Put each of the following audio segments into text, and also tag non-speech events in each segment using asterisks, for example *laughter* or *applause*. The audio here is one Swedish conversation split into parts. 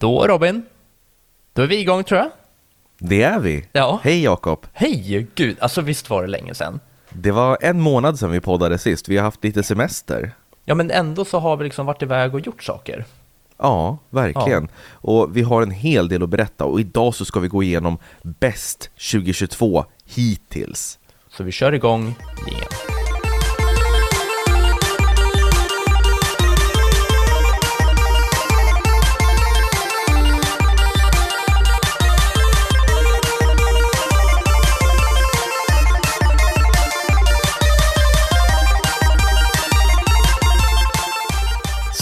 Då Robin, då är vi igång tror jag. Det är vi. Ja. Hej Jakob. Hej, gud, alltså visst var det länge sedan. Det var en månad sedan vi poddade sist. Vi har haft lite semester. Ja, men ändå så har vi liksom varit iväg och gjort saker. Ja, verkligen. Och vi har en hel del att berätta och idag så ska vi gå igenom bäst 2022 hittills. Så vi kör igång igen.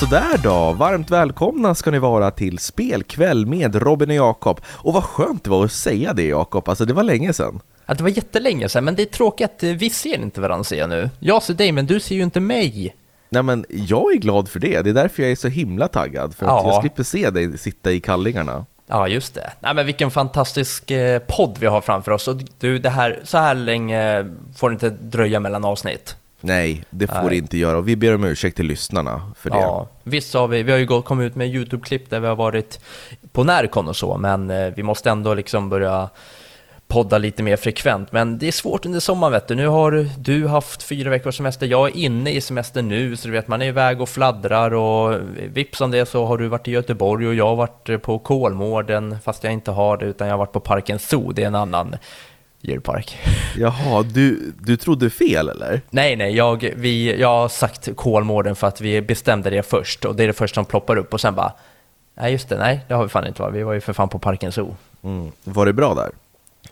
Sådär då, varmt välkomna ska ni vara till spelkväll med Robin och Jakob. Och vad skönt det var att säga det Jakob, alltså det var länge sedan. Ja, det var jättelänge sedan, men det är tråkigt att eh, vi ser inte varandra ser jag nu. Jag ser dig, men du ser ju inte mig. Nej men jag är glad för det, det är därför jag är så himla taggad, för att Ja. jag slipper se dig sitta i kallingarna. Ja, just det. Nej, men vilken fantastisk eh, podd vi har framför oss. Och du, det här, så här länge får det inte dröja mellan avsnitt. Nej, det får det inte göra och vi ber om ursäkt till lyssnarna för det. Ja, visst har vi, vi har ju gått, kommit ut med YouTube-klipp där vi har varit på Närcon och så, men eh, vi måste ändå liksom börja podda lite mer frekvent. Men det är svårt under sommaren vet du. Nu har du haft fyra veckors semester, jag är inne i semester nu, så du vet man är iväg och fladdrar och vips om det så har du varit i Göteborg och jag har varit på Kolmården, fast jag inte har det, utan jag har varit på Parken Zoo, det är en annan djurpark. Jaha, du, du trodde fel eller? Nej, nej, jag, vi, jag har sagt Kolmården för att vi bestämde det först och det är det första som ploppar upp och sen bara Nej just det, nej det har vi fan inte varit, vi var ju för fan på Parken Zoo. Mm. Var det bra där?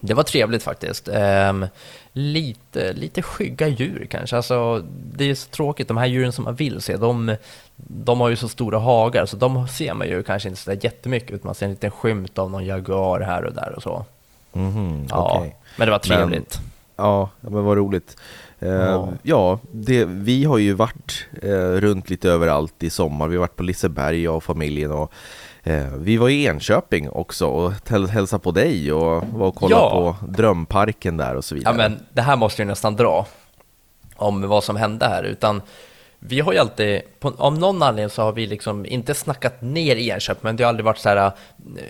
Det var trevligt faktiskt. Ehm, lite, lite skygga djur kanske, alltså det är så tråkigt, de här djuren som man vill se, de, de har ju så stora hagar så de ser man ju kanske inte så där jättemycket utan man ser en liten skymt av någon jaguar här och där och så. Mhm, Ja, okej. Men det var trevligt. Ja, ja, men vad roligt. Eh, Ja. ja, det, vi har ju varit eh, runt lite överallt i sommar. Vi har varit på Liseberg, jag och familjen. Och, eh, vi var i Enköping också och häl- hälsade på dig och var och kollade Ja. på Drömparken där och så vidare. Ja, men det här måste jag nästan dra om vad som hände här, utan vi har ju alltid, på, av någon anledning så har vi liksom inte snackat ner Enköping, men det har aldrig varit så här, eh,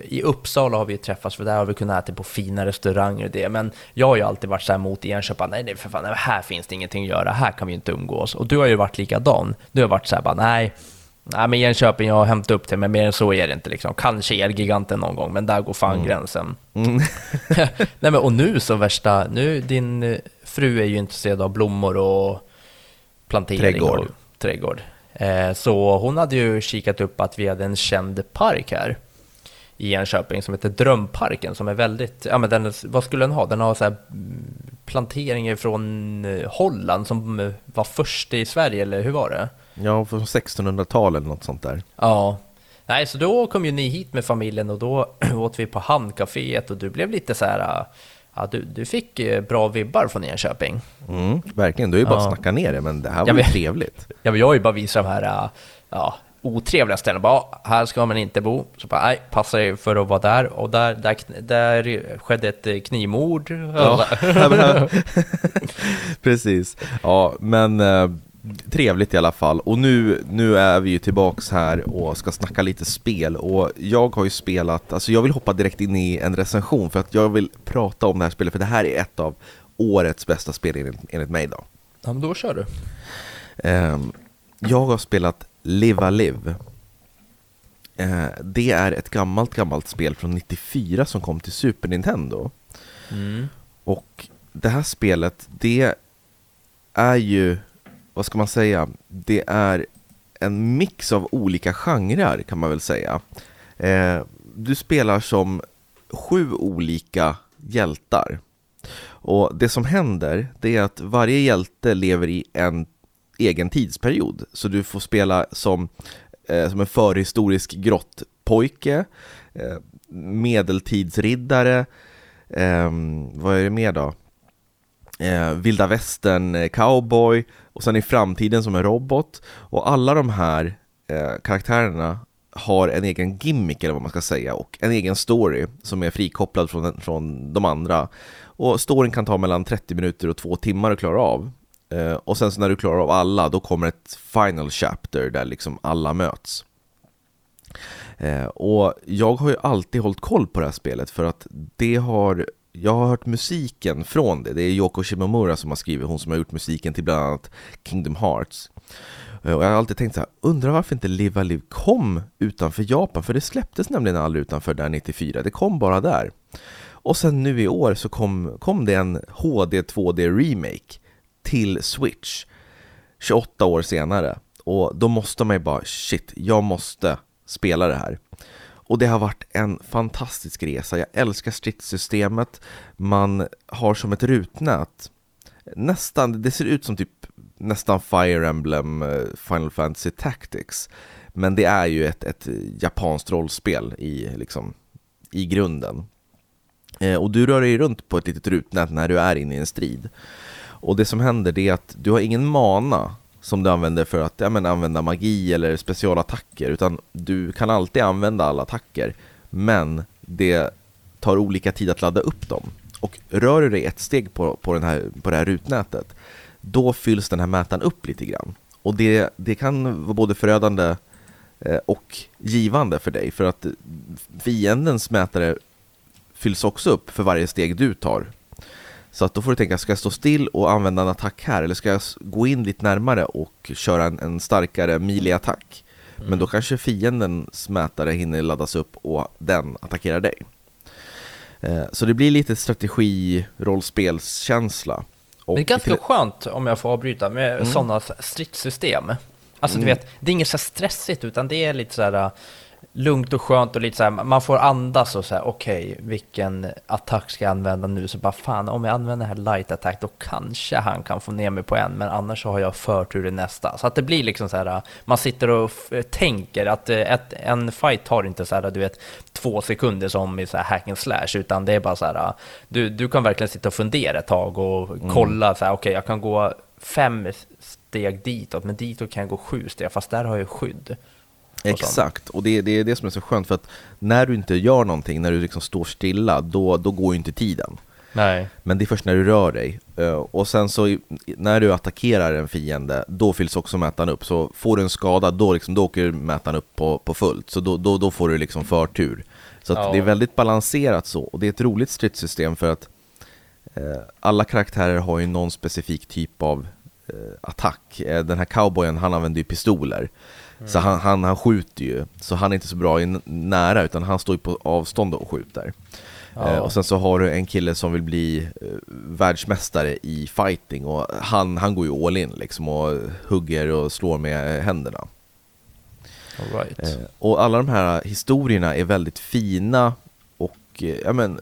i Uppsala har vi ju träffats, för där har vi kunnat äta på fina restauranger och det, men jag har ju alltid varit så här mot Enköping, nej, nej för fan, här finns det ingenting att göra, här kan vi inte umgås, och du har ju varit likadan, du har varit så här bara, nej, Nej men Enköping, jag har hämtat upp det, men mer än så är det inte liksom. Kanske Elgiganten någon gång, men där går fan gränsen. Mm. *laughs* *laughs* Nej men och nu så värsta, nu din eh, fru är ju intresserad av blommor och plantering Trädgård. och trädgård. Eh, så hon hade ju kikat upp att vi hade en känd park här i Enköping som heter Drömparken som är väldigt, ja men den, vad skulle den ha? Den har så här mm, planteringar från eh, Holland som eh, var först i Sverige, eller hur var det? Ja, från 1600-talet eller något sånt där. Ja. Nej, så då kom ju ni hit med familjen och då *clears throat* åt vi på Hamncaféet och du blev lite så här, äh, ja, du, du fick eh, bra vibbar från Enköping. Mm, verkligen, du har ju bara Ja. snackat ner det, men det här var Jag ju trevligt. *laughs* Ja, men jag har ju bara visat de här äh, ja, otrevliga ställena. Bara, "Ja, här ska man inte bo. Så bara, nej, passa dig för att vara där. Och där, där, där skedde ett eh, knivmord. Ja. *laughs* *laughs* Precis. Ja, men eh, trevligt i alla fall. Och nu, nu är vi ju tillbaks här och ska snacka lite spel. Och jag har ju spelat, alltså jag vill hoppa direkt in i en recension för att jag vill prata om det här spelet, för det här är ett av årets bästa spel enligt, enligt mig då. Ja, men då kör du. Ehm, jag har spelat Live Live. Eh, det är ett gammalt, gammalt spel från 94 som kom till Super Nintendo. Mm. Och det här spelet, det är ju, vad ska man säga, det är en mix av olika genrer kan man väl säga. Eh, du spelar som sju olika hjältar. Och det som händer, det är att varje hjälte lever i en egen tidsperiod. Så du får spela som, eh, som en förhistorisk grottpojke, eh, medeltidsriddare, eh, vad är det mer då? Eh, vilda Västern-cowboy, eh, och sen i framtiden som en robot. Och alla de här eh, karaktärerna har en egen gimmick eller vad man ska säga och en egen story som är frikopplad från, från de andra. Och storyn kan ta mellan 30 minuter och två timmar att klara av. Eh, och sen så när du klarar av alla, då kommer ett final chapter där liksom alla möts. Eh, och jag har ju alltid hållit koll på det här spelet för att det har jag har hört musiken från det. Det är Yoko Shimomura som har skrivit, hon som har gjort musiken till bland annat Kingdom Hearts. Eh, och jag har alltid tänkt så här, undrar varför inte Live Liv kom utanför Japan? För det släpptes nämligen aldrig utanför där 94, det kom bara där. Och sen nu i år så kom, kom det en HD 2D remake till Switch 28 år senare. Och då måste man ju bara, shit, jag måste spela det här. Och det har varit en fantastisk resa. Jag älskar stridssystemet. Man har som ett rutnät. Nästan, det ser ut som typ nästan Fire Emblem eh, Final Fantasy Tactics. Men det är ju ett, ett japanskt rollspel i, liksom, i grunden. Eh, och du rör dig runt på ett litet rutnät när du är inne i en strid. Och det som händer det är att du har ingen mana som du använder för att ja, men, använda magi eller specialattacker, utan du kan alltid använda alla attacker, men det tar olika tid att ladda upp dem. Och rör du dig ett steg på, på, den här, på det här rutnätet, då fylls den här mätaren upp lite grann. Och det, det kan vara både förödande eh, och givande för dig, för att fiendens mätare fylls också upp för varje steg du tar så att då får du tänka, ska jag stå still och använda en attack här eller ska jag gå in lite närmare och köra en, en starkare melee-attack? Mm. Men då kanske fiendens mätare hinner laddas upp och den attackerar dig. Eh, så det blir lite strategi-rollspelskänsla. det är ganska till... skönt, om jag får avbryta, med mm. sådana stridssystem. Alltså mm. du vet, det är inget så stressigt utan det är lite så här lugnt och skönt och lite så här, man får andas och säga okej, okay, vilken attack ska jag använda nu? Så bara fan, om jag använder den här light attack då kanske han kan få ner mig på en, men annars så har jag förtur i nästa. Så att det blir liksom så här, man sitter och tänker att eh, ett, en fight tar inte så här, du vet, två sekunder som i så här hack and slash, utan det är bara så här, du, du kan verkligen sitta och fundera ett tag och mm. kolla så här, okej, okay, jag kan gå fem steg ditåt, men ditåt kan jag gå sju steg, fast där har jag skydd. Exakt, och det, det är det som är så skönt för att när du inte gör någonting, när du liksom står stilla, då, då går ju inte tiden. Nej. Men det är först när du rör dig. Eh, och sen så när du attackerar en fiende, då fylls också mätaren upp. Så får du en skada, då, liksom, då åker mätaren upp på, på fullt. Så då, då, då får du liksom förtur. Så ja. det är väldigt balanserat så, och det är ett roligt stridssystem för att eh, alla karaktärer har ju någon specifik typ av eh, attack. Eh, den här cowboyen, han använder ju pistoler. Mm. Så han, han, han skjuter ju, så han är inte så bra i nära utan han står ju på avstånd och skjuter. Ja. Eh, och sen så har du en kille som vill bli eh, världsmästare i fighting och han, han går ju all in liksom och hugger och slår med händerna. Right. Eh, och alla de här historierna är väldigt fina och ja, men,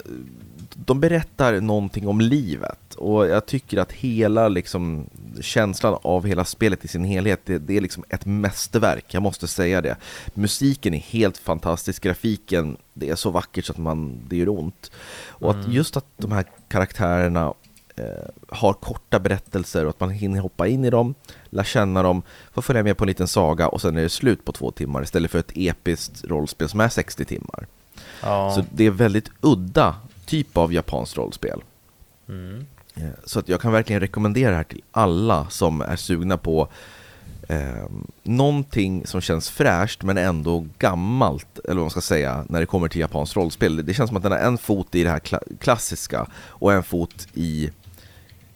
de berättar någonting om livet och jag tycker att hela liksom, känslan av hela spelet i sin helhet, det, det, är liksom ett mästerverk, jag måste säga det. Musiken är helt fantastisk, grafiken, det är så vackert så att man, det gör ont. Och mm. att just att de här karaktärerna eh, har korta berättelser och att man hinner hoppa in i dem, lära känna dem, få följa med på en liten saga och sen är det slut på två timmar istället för ett episkt rollspel som är 60 timmar. Ja. Så det är väldigt udda typ av japanskt rollspel. Mm. Eh, så att jag kan verkligen rekommendera det här till alla som är sugna på eh, någonting som känns fräscht men ändå gammalt, eller vad man ska säga, när det kommer till japanskt rollspel. Det känns som att den har en fot i det här kla klassiska och en fot i,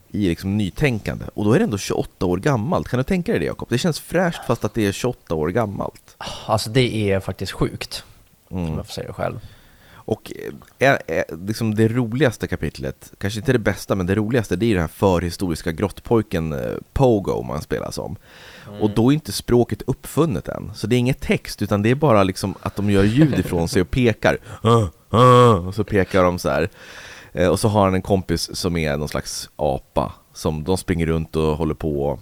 i liksom nytänkande. Och då är det ändå 28 år gammalt. Kan du tänka dig det Jakob? Det känns fräscht fast att det är 28 år gammalt. Alltså det är faktiskt sjukt, mm. om jag får säga det själv. Och är, eh, är, eh, liksom det roligaste kapitlet, kanske inte det bästa, men det roligaste, det är den här förhistoriska grottpojken eh, Pogo man spelar som. Mm. Och då är inte språket uppfunnet än, så det är inget text, utan det är bara liksom att de gör ljud ifrån sig och pekar. *laughs* Och så pekar de så här. Och så har han en kompis som är någon slags apa, som de springer runt och håller på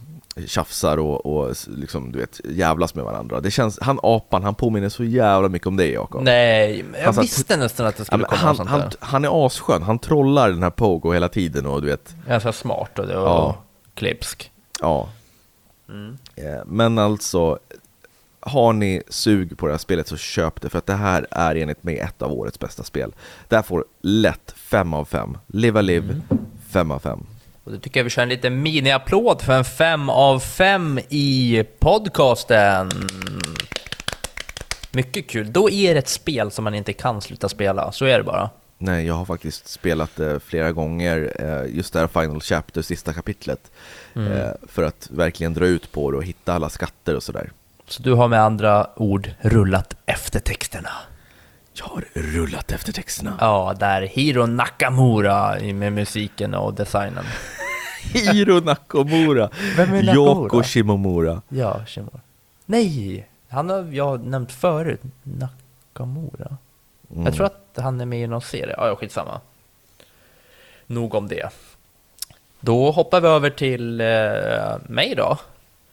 tjafsar och, och liksom, du vet, jävlas med varandra. Det känns, han apan, han påminner så jävla mycket om dig Jakob. Nej, jag han, visste nästan att det skulle komma han, sånt han, han är asskön, han trollar den här Pogo hela tiden och du vet. Ganska smart och, och ja. klipsk. Ja. Mm. Eh, men alltså, har ni sug på det här spelet så köp det för att det här är enligt mig ett av årets bästa spel. Det här får lätt 5 av 5. Live a live, 5 mm. av 5. Och då tycker jag vi kör en liten mini-applåd för en fem av fem i podcasten. Mycket kul. Då är det ett spel som man inte kan sluta spela, så är det bara. Nej, jag har faktiskt spelat det flera gånger, eh, just det här Final Chapter, sista kapitlet, Mm. eh, för att verkligen dra ut på det och hitta alla skatter och sådär. Så du har med andra ord rullat efter texterna. Jag har rullat efter texterna. Ja, där Hiro Nakamura med musiken och designen. *laughs* Hiro Nakamura, Vem är Nakamura? Yoko Shimomura. Ja, Shimura. Nej! Han har jag nämnt förut. Nakamura. Mm. Jag tror att han är med i någon serie. Ja, ja, skitsamma. Nog om det. Då hoppar vi över till eh, mig då.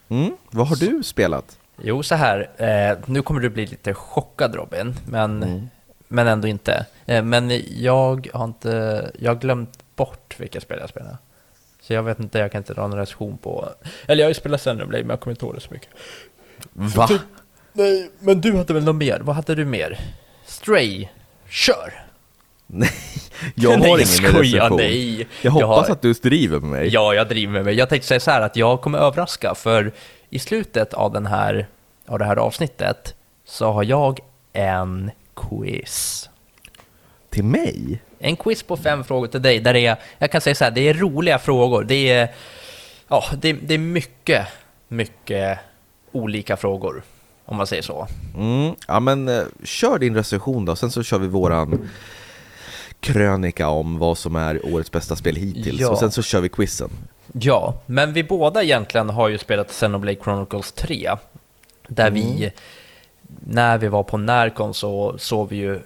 Mm. Vad har du spelat? Jo, så här. Eh, nu kommer du bli lite chockad Robin, men, Mm. men ändå inte. Eh, men jag har inte, jag har glömt bort vilka spel jag spelar. Så jag vet inte, jag kan inte dra någon recension på... Eller jag har ju spelat Xenoblade, men jag kommer inte ihåg det så mycket. Va? Du, nej, men du hade väl något mer? Vad hade du mer? Stray, kör! Nej, jag har nej, ingen skojar, recension. nej. Jag hoppas har- att du driver med mig. Ja, jag driver med mig. Jag tänkte säga så här att jag kommer överraska, för i slutet av, den här, av det här avsnittet så har jag en quiz. Till mig? En quiz på fem frågor till dig, där det är, jag kan säga så här, det är roliga frågor. Det är, ja, det, det är mycket, mycket olika frågor, om man säger så. Mm. Ja men eh, kör din recension då, sen så kör vi våran krönika om vad som är årets bästa spel hittills Ja. och sen så kör vi quizen. Ja, men vi båda egentligen har ju spelat Xenoblade Chronicles 3. Där vi, när vi var på Närcon så sov vi ju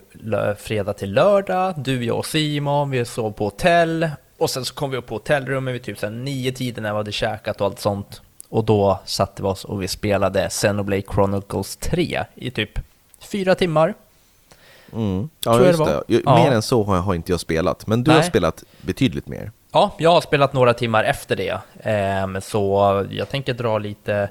fredag till lördag. Du, jag och Simon, vi sov på hotell. Och sen så kom vi upp på hotellrummet vid typ nio tiden när vi hade käkat och allt sånt. Och då satte vi oss och vi spelade Xenoblade Chronicles 3 i typ fyra timmar. Mm. Tror Ja jag just det det, var. Ju- Ja. mer än så har, har inte jag spelat, men du har Nej. spelat betydligt mer. Ja, jag har spelat några timmar efter det, ehm, så jag tänker dra lite,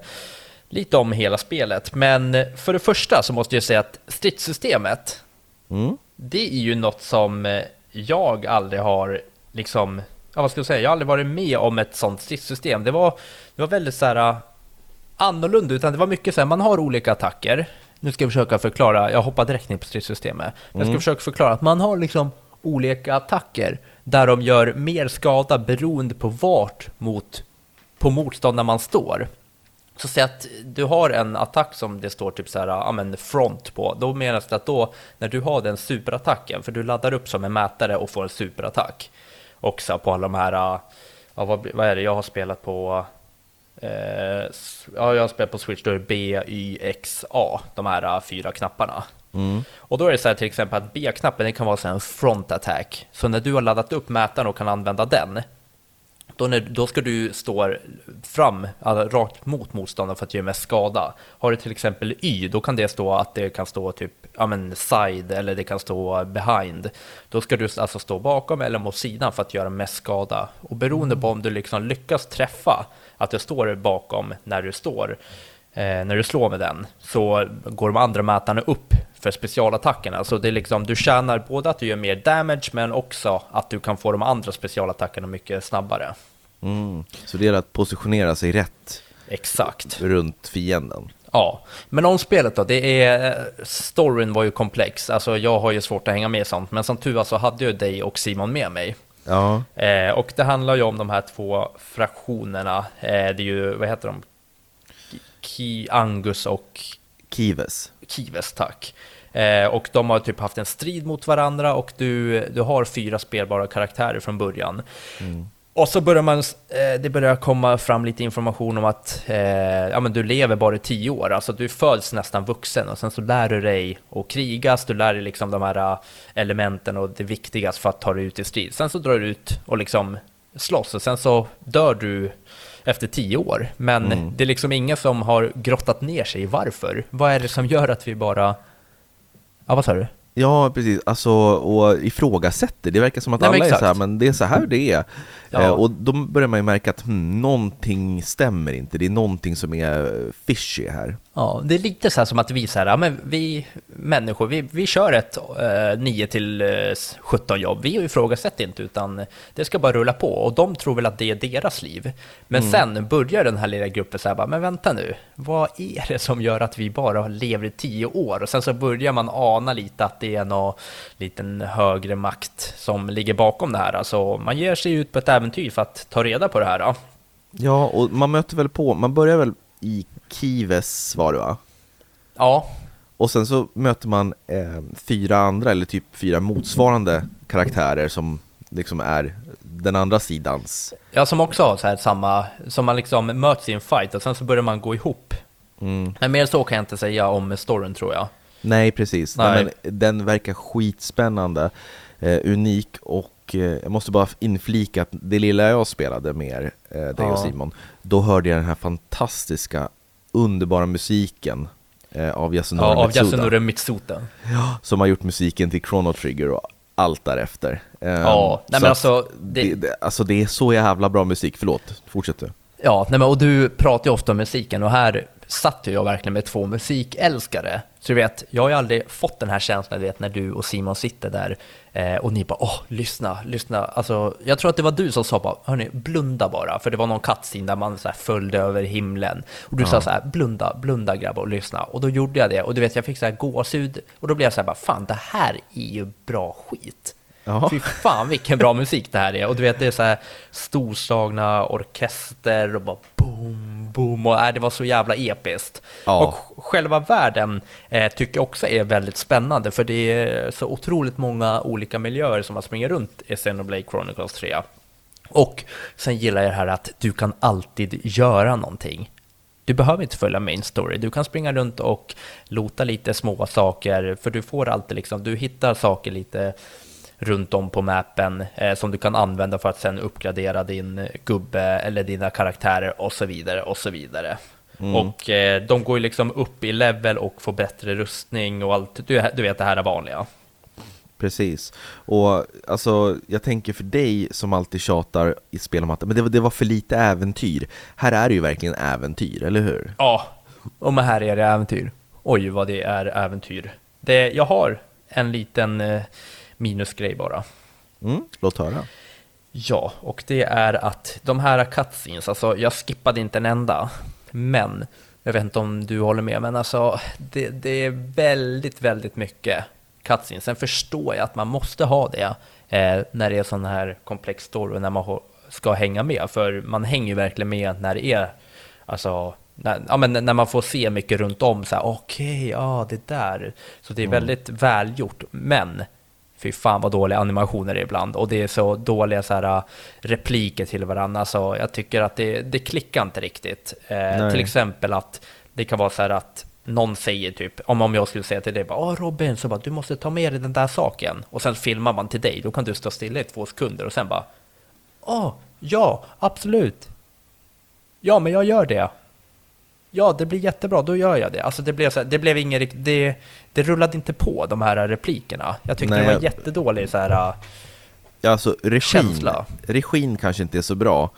lite om hela spelet. Men för det första så måste jag säga att stridssystemet, Mm. det är ju något som jag aldrig har liksom, ja vad ska jag säga, jag har aldrig varit med om ett sånt stridssystem. Det var, det var väldigt så här eh, annorlunda, utan det var mycket så här, man har olika attacker. Nu ska jag försöka förklara, jag hoppar direkt ner på stridssystemet. Jag ska försöka förklara att man har liksom olika attacker där de gör mer skada beroende på vart mot, på motståndaren man står. Så säg att du har en attack som det står typ så här, ja men front på, då menas det att då, när du har den superattacken, för du laddar upp som en mätare och får en superattack, också på alla de här, ja vad, vad är det, jag har spelat på, eh, ja jag har spelat på Switch, då är det B, Y, X, A, de här eh, fyra knapparna. Mm. Och då är det så här till exempel att B-knappen, kan vara så här en front attack, så när du har laddat upp mätaren och kan använda den, då, när, då ska du stå fram, alltså, rakt mot motståndaren för att göra mest skada. Har du till exempel Y, då kan det stå att det kan stå typ ja, men side eller det kan stå behind. Då ska du alltså stå bakom eller mot sidan för att göra mest skada. Och beroende på om du liksom lyckas träffa att du står bakom när du står, eh, när du slår med den, så går de andra mätarna upp för specialattackerna. Så det är liksom, du tjänar både att du gör mer damage, men också att du kan få de andra specialattackerna mycket snabbare. Mm. Så det gäller att positionera sig rätt Exakt. runt fienden. Ja, men om spelet då, det är, storyn var ju komplex, alltså jag har ju svårt att hänga med i sånt, men som tur var så hade jag dig och Simon med mig. Ja, Eh, och det handlar ju om de här två fraktionerna, eh, det är ju, vad heter de? Ki, Angus och Kives. Kives, tack. Eh, och de har typ haft en strid mot varandra och du, du har fyra spelbara karaktärer från början. Och så börjar man, eh, det börjar komma fram lite information om att eh, ja, men du lever bara i tio år, alltså du föds nästan vuxen och sen så lär du dig att krigas, du lär dig liksom de här eh, elementen och det viktigaste för att ta dig ut i strid. Sen så drar du ut och liksom slåss och sen så dör du efter tio år. Men det är liksom ingen som har grottat ner sig i varför. Vad är det som gör att vi bara... Ja, vad sa du? Ja, precis. Alltså, och ifrågasätter. Det verkar som att Nej, alla är så här, men det är så här det är. Ja. Eh, och då börjar man ju märka att hmm, någonting stämmer inte. Det är någonting som är fishy här. Ja, det är lite så här som att vi så här, ja, men vi människor, vi, vi kör ett eh, 9 till eh, 17 jobb. Vi ifrågasätter inte, utan det ska bara rulla på. Och de tror väl att det är deras liv. Men sen börjar den här lilla gruppen så här, bara, men vänta nu, vad är det som gör att vi bara lever i 10 år? Och sen så börjar man ana lite att det är någon liten högre makt som ligger bakom det här. Alltså, man ger sig ut på ett äventyr för att ta reda på det här. Då. Ja, och man möter väl på, man börjar väl i Kives var det va? Ja, Och sen så möter man eh, fyra andra, eller typ fyra motsvarande karaktärer som liksom är den andra sidans. Ja, som också har så här samma, som man liksom möts i en fight och sen så börjar man gå ihop. Mm. Men mer så kan jag inte säga om storyn tror jag. Nej, precis. Nej. Nej. Men den verkar skitspännande, eh, unik och eh, jag måste bara inflika att det lilla jag spelade med er, eh, dig Ja. och Simon, då hörde jag den här fantastiska, underbara musiken av Yasunori Ja, av Mitsuda, som har gjort musiken till Chrono Trigger och allt därefter. Eh, Ja, nej men alltså, det... det, Det, alltså det är så jävla bra musik, förlåt, fortsätt du. ja, nej men och du pratar ju ofta om musiken och här satt jag verkligen med två musikälskare. Så du vet, jag har ju aldrig fått den här känslan, du vet, när du och Simon sitter där eh, och ni bara åh, lyssna, lyssna. Alltså, jag tror att det var du som sa bara, hörni, blunda bara, för det var någon cutscene där man så här följde över himlen. Och du sa så här, blunda, blunda grabbar och lyssna. Och då gjorde jag det, och du vet, jag fick så här gåshud, och då blev jag så här bara, fan, det här är ju bra skit. Ja. Fy fan vilken bra musik det här är. Och du vet, det är så här storslagna orkester och bara boom, boom. Och äh, det var så jävla episkt. Ja. Och själva världen eh, tycker jag också är väldigt spännande. För det är så otroligt många olika miljöer som man springer runt i Xenoblade Chronicles 3. Och sen gillar jag det här att du kan alltid göra någonting. Du behöver inte följa main story. Du kan springa runt och lota lite små saker, för du får alltid liksom, du hittar saker lite runt om på mappen eh, som du kan använda för att sen uppgradera din gubbe eller dina karaktärer och så vidare och så vidare. Och eh, de går ju liksom upp i level och får bättre rustning och allt. Du, du vet det här är vanliga. Precis. Och alltså, jag tänker för dig som alltid tjatar i spel om att men det, var- det var för lite äventyr. Här är det ju verkligen äventyr, eller hur? Ja, och men här är det äventyr. Oj, vad det är äventyr. Det, jag har en liten eh, minusgrej bara. Mm, låt höra. Ja, och det är att de här cutscenes, alltså jag skippade inte en enda, men jag vet inte om du håller med, men alltså det, det är väldigt, väldigt mycket cutscenes. Sen förstår jag att man måste ha det eh, när det är sån här komplex story, när man ska hänga med, för man hänger ju verkligen med när det är, alltså när, ja, men när man får se mycket runt om, så här, okej, ja, det där. Så det är väldigt välgjort, men Fy fan vad dåliga animationer det är ibland och det är så dåliga så här, äh, repliker till varandra så jag tycker att det, det klickar inte riktigt. Eh, till exempel att det kan vara så här att någon säger typ, om, om jag skulle säga till dig bara, Robin, så bara, du måste ta med dig den där saken och sen filmar man till dig, då kan du stå stilla i två sekunder och sen bara, Åh, ja, absolut. Ja, men jag gör det. Ja, det blir jättebra, då gör jag det. Alltså det blev, så här, det blev ingen det, det rullade inte på de här replikerna. Jag tyckte Nej, det var jag- jättedålig så här, Ja, alltså regin, Känsla. regin kanske inte är så bra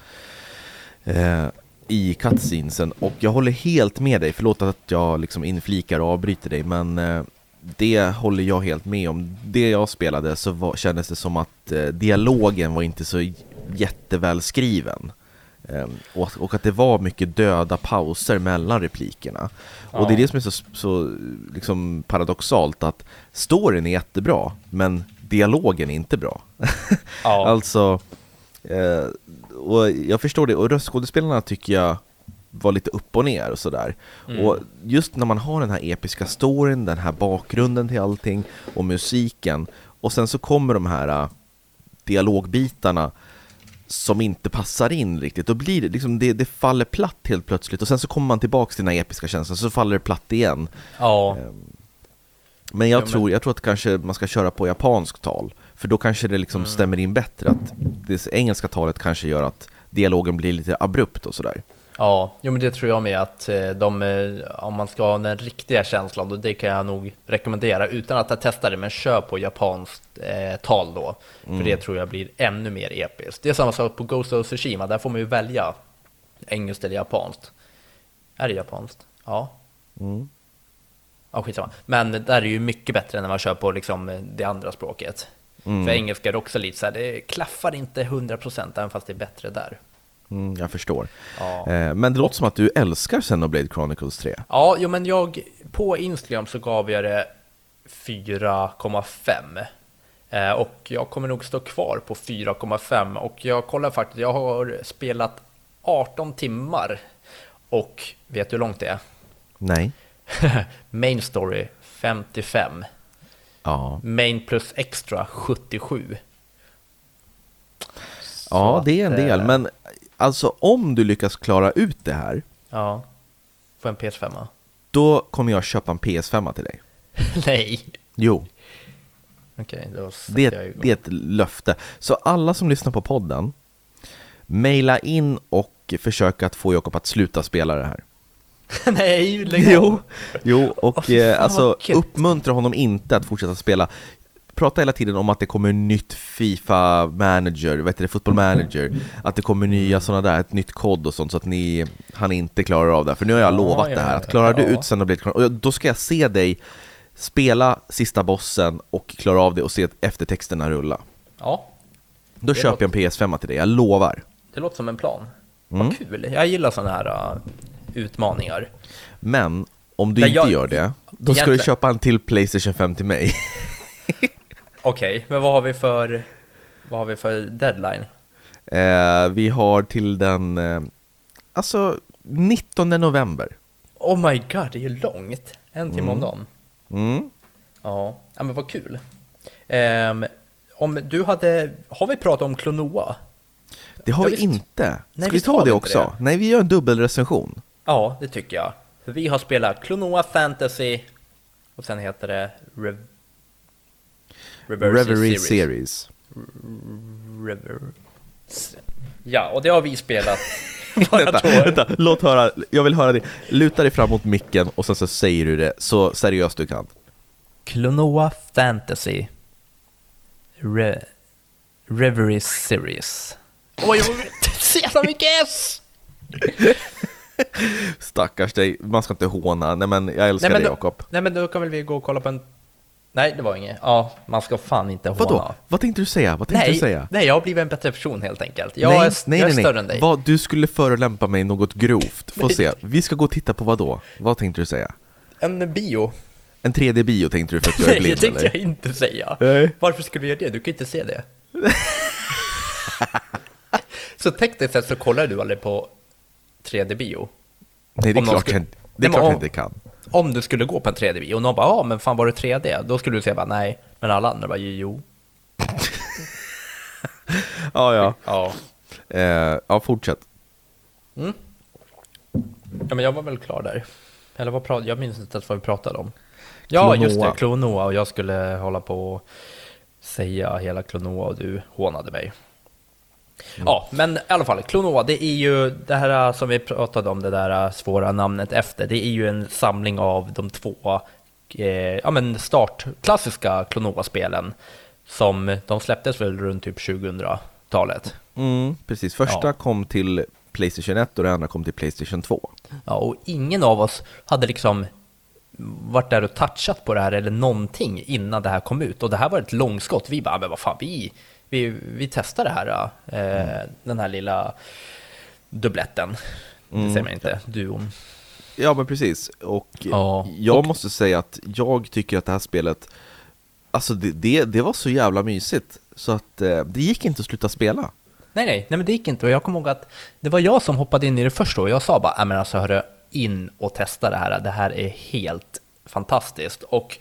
eh, i cutscenesen och jag håller helt med dig, förlåt att jag liksom inflikar och avbryter dig men eh, det håller jag helt med om. Det jag spelade så var, kändes det som att eh, dialogen var inte så jättevälskriven. Eh, och, och att det var mycket döda pauser mellan replikerna. Och det är Ja. det som är så, så liksom paradoxalt att storyn är jättebra men dialogen är inte bra. ja, *laughs* Alltså, eh, och jag förstår det, och röstskådespelarna tycker jag var lite upp och ner och sådär. Mm. Och just när man har den här episka storyn, den här bakgrunden till allting och musiken och sen så kommer de här äh, dialogbitarna som inte passar in riktigt, då blir det liksom, det, det faller platt helt plötsligt. Och sen så kommer man tillbaks till den här episka känslan, så faller det platt igen. ja, Men jag, Ja, men- tror, jag tror att kanske man ska köra på japanskt tal, för då kanske det liksom stämmer in bättre att det engelska talet kanske gör att dialogen blir lite abrupt och sådär. Ja, jo, men det tror jag med att eh, de, eh, om man ska ha den riktiga känslan, då det kan jag nog rekommendera utan att ha testat det, men kör på japanskt eh, tal då. För det tror jag blir ännu mer episkt. Det är samma sak på Ghost of Tsushima, där får man ju välja engelskt eller japanskt. Är det japanskt? Ja. Mm. Ja, skitsamma. Men där är ju mycket bättre när man kör på liksom det andra språket. För engelska är det också lite så här, det klaffar inte 100% även fast det är bättre där. Mm, jag förstår. Ja. Eh, men det låter som att du älskar Xenoblade Chronicles 3. Ja, jo, men jag på Instagram så gav jag det 4,5. Eh, och jag kommer nog stå kvar på 4,5 och jag kollar faktiskt, jag har spelat 18 timmar och vet du hur långt det är? Nej. *laughs* Main story 55, Ja, main plus extra 77. ja att, det är en del. eh, Men alltså om du lyckas klara ut det här, Ja, på en PS5. då kommer jag köpa en PS5 till dig. *laughs* Nej. Jo, Okej, sätter det, det är ett löfte. Så alla som lyssnar på podden, mejla in och försök att få Jakob att sluta spela det här. *laughs* Nej, lägg Jo, av. jo och Åh, fy fan, eh, alltså uppmuntra honom inte att fortsätta spela. Prata hela tiden om att det kommer nytt Fifa manager, vad heter det, football manager, att det kommer nya sådana där, ett nytt kod och sånt så att ni, han inte klarar av det. För nu har jag Ja, lovat ja, det här, att klarar du ut Xenoblade Chronicles, och då ska jag se dig spela sista bossen och klara av det och se eftertexterna rulla. Ja, Då Det köper jag en PS5 till dig, jag lovar. det låter som en plan. Mm. Vad kul. Jag gillar sådana här uh, utmaningar. Men om du Nej, inte jag- gör det, då ska du Egentligen- köpa en till Playstation 5 till mig. *laughs* Okej, men vad har vi för, vad har vi för deadline? Eh, vi har till den, eh, alltså 19 november. Oh my god, det är ju långt. En timme om dagen. Mm. Ja, ja men vad kul. Ehm, om du hade, har vi pratat om Klonoa? Det har Ja, vi visst. inte. Ska Nej, vi ta det också? det. Nej, vi gör en dubbelrecension. Ja, det tycker jag. För vi har spelat Klonoa Fantasy och sen heter det Rev... Reverse Reverie Series. Series. Ja, och det har vi spelat. *laughs* Vänta, vänta, låt höra, jag vill höra det. Luta dig fram mot micken och sen så säger du det så seriöst du kan. Klonoa Fantasy Re... Reverie Series. Oj, jag vill se så mycket S! *laughs* Stackars dig, man ska inte håna. Nej men jag älskar dig då, Jakob. nej men då kan väl vi gå och kolla på en... Nej, det var inget. Ja, man ska fan inte håna. Vadå? Vad tänkte du säga? Vad tänkte Nej, du säga? nej, jag har blivit en bättre person helt enkelt. Jag nej, är, nej, jag är större än dig. Vad, du skulle förolämpa mig något grovt. Få se. Vi ska gå och titta på vad då? Vad tänkte du säga? En bio. En 3D-bio tänkte du för att jag är Nej, det blind tänkte eller? jag inte säga. Nej. Varför skulle vi göra det? Du kan inte se det. *laughs* så tekniskt sett så kollar du aldrig på 3D-bio. Nej, det är Om klart, skulle- jag, inte kan. Om du skulle gå på en 3D-bio och någon bara ja men fan var det 3D? Då skulle du säga bara nej. Men alla andra bara jo. *laughs* Ja, ja. Ja. Eh, ja, fortsätt. Ja men jag var väl klar där. Eller vad pratade jag minns inte ens vad vi pratade om. Ja just Klonoa. det, Klonoa och jag skulle hålla på och säga hela Klonoa och du hånade mig. Ja, men i alla fall, Klonoa, det är ju det här som vi pratade om, det där svåra namnet efter, det är ju en samling av de två eh, ja, men start, klassiska Klonoa-spelen som de släpptes väl runt typ 2000-talet. Mm, precis. Första Ja. kom till Playstation 1 och det andra kom till Playstation 2. Ja, och ingen av oss hade liksom varit där och touchat på det här eller någonting innan det här kom ut. Och det här var ett långskott. Vi bara, men vad fan, vi, vi, vi testar det här, eh, den här lilla dubbletten. Det säger man inte, duon. Ja, men precis. Och Ja, jag och- måste säga att jag tycker att det här spelet, alltså det, det, det var så jävla mysigt. Så att eh, det gick inte att sluta spela. Nej, nej, nej, men det gick inte. Och jag kommer ihåg att det var jag som hoppade in i det först och jag sa bara, "Nej, men alltså hörru, in och testa det här. Det här är helt fantastiskt. Och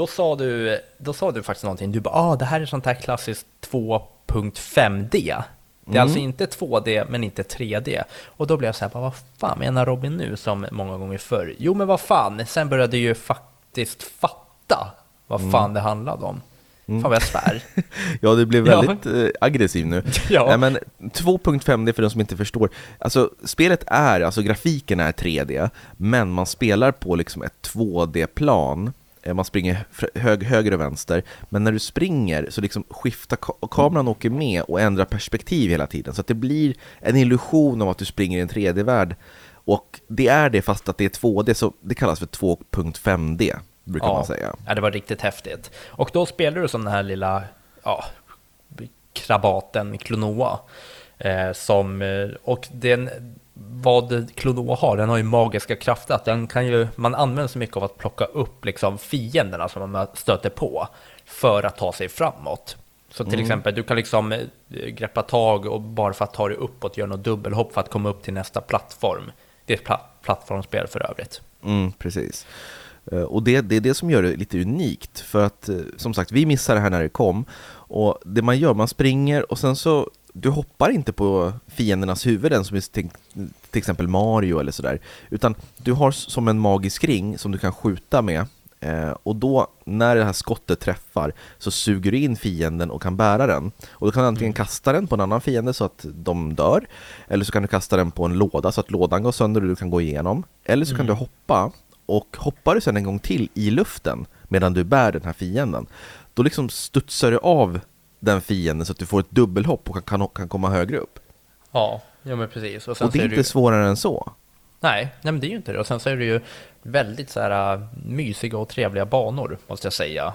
då sa du, då sa du faktiskt någonting. Du bara, ah, det här är sånt här klassiskt 2.5D. Det är alltså inte 2D, men inte 3D. Och då blev jag så här, vad fan menar Robin nu, som många gånger förr? Jo, men vad fan, sen började jag ju faktiskt fatta vad fan det handlade om. Fan vad jag svär. *laughs* Ja, du blev Ja. väldigt eh, aggressiv nu. *laughs* Ja. Nej, men 2.5, det är för de som inte förstår. Alltså, spelet är, alltså grafiken är 3D, men man spelar på liksom ett 2D-plan. Eh, Man springer hög, höger och vänster, men när du springer så liksom skiftar ka- kameran åker med och ändrar perspektiv hela tiden. Så att det blir en illusion av att du springer i en 3D-värld. Och det är det fast att det är 2D, så det kallas för 2.5D, brukar man säga. Ja, det var riktigt häftigt. Och då spelar du som den här lilla ja, krabaten Klonoa. Eh, som, eh, och den, vad Klonoa har, den har ju magiska krafter. Att den kan ju, man använder så mycket av att plocka upp liksom, fienderna som man stöter på för att ta sig framåt. Så till exempel, du kan liksom eh, greppa tag och bara för att ta dig uppåt göra något dubbelhopp för att komma upp till nästa plattform. Det är ett pla- plattformsspel för övrigt. Mm, precis. Eh, Och det, det är det som gör det lite unikt, för att eh, som sagt, vi missade det här när det kom. Och det man gör, man springer och sen så, du hoppar inte på fiendernas huvuden som i till, till exempel Mario eller sådär, utan du har som en magisk ring som du kan skjuta med. Eh, och då, när det här skottet träffar, så suger du in fienden och kan bära den. Och då kan du antingen kasta den på en annan fiende så att de dör, eller så kan du kasta den på en låda så att lådan går sönder och du kan gå igenom. Eller så kan du hoppa, och hoppar du sen en gång till i luften medan du bär den här fienden, då liksom studsar du av den fienden så att du får ett dubbelhopp och kan, kan komma högre upp. Ja, ja men precis. Och, Och det är inte svårare än så. Nej, nej men det är ju inte det. Och sen så är det ju väldigt så här äh, mysiga och trevliga banor, måste jag säga.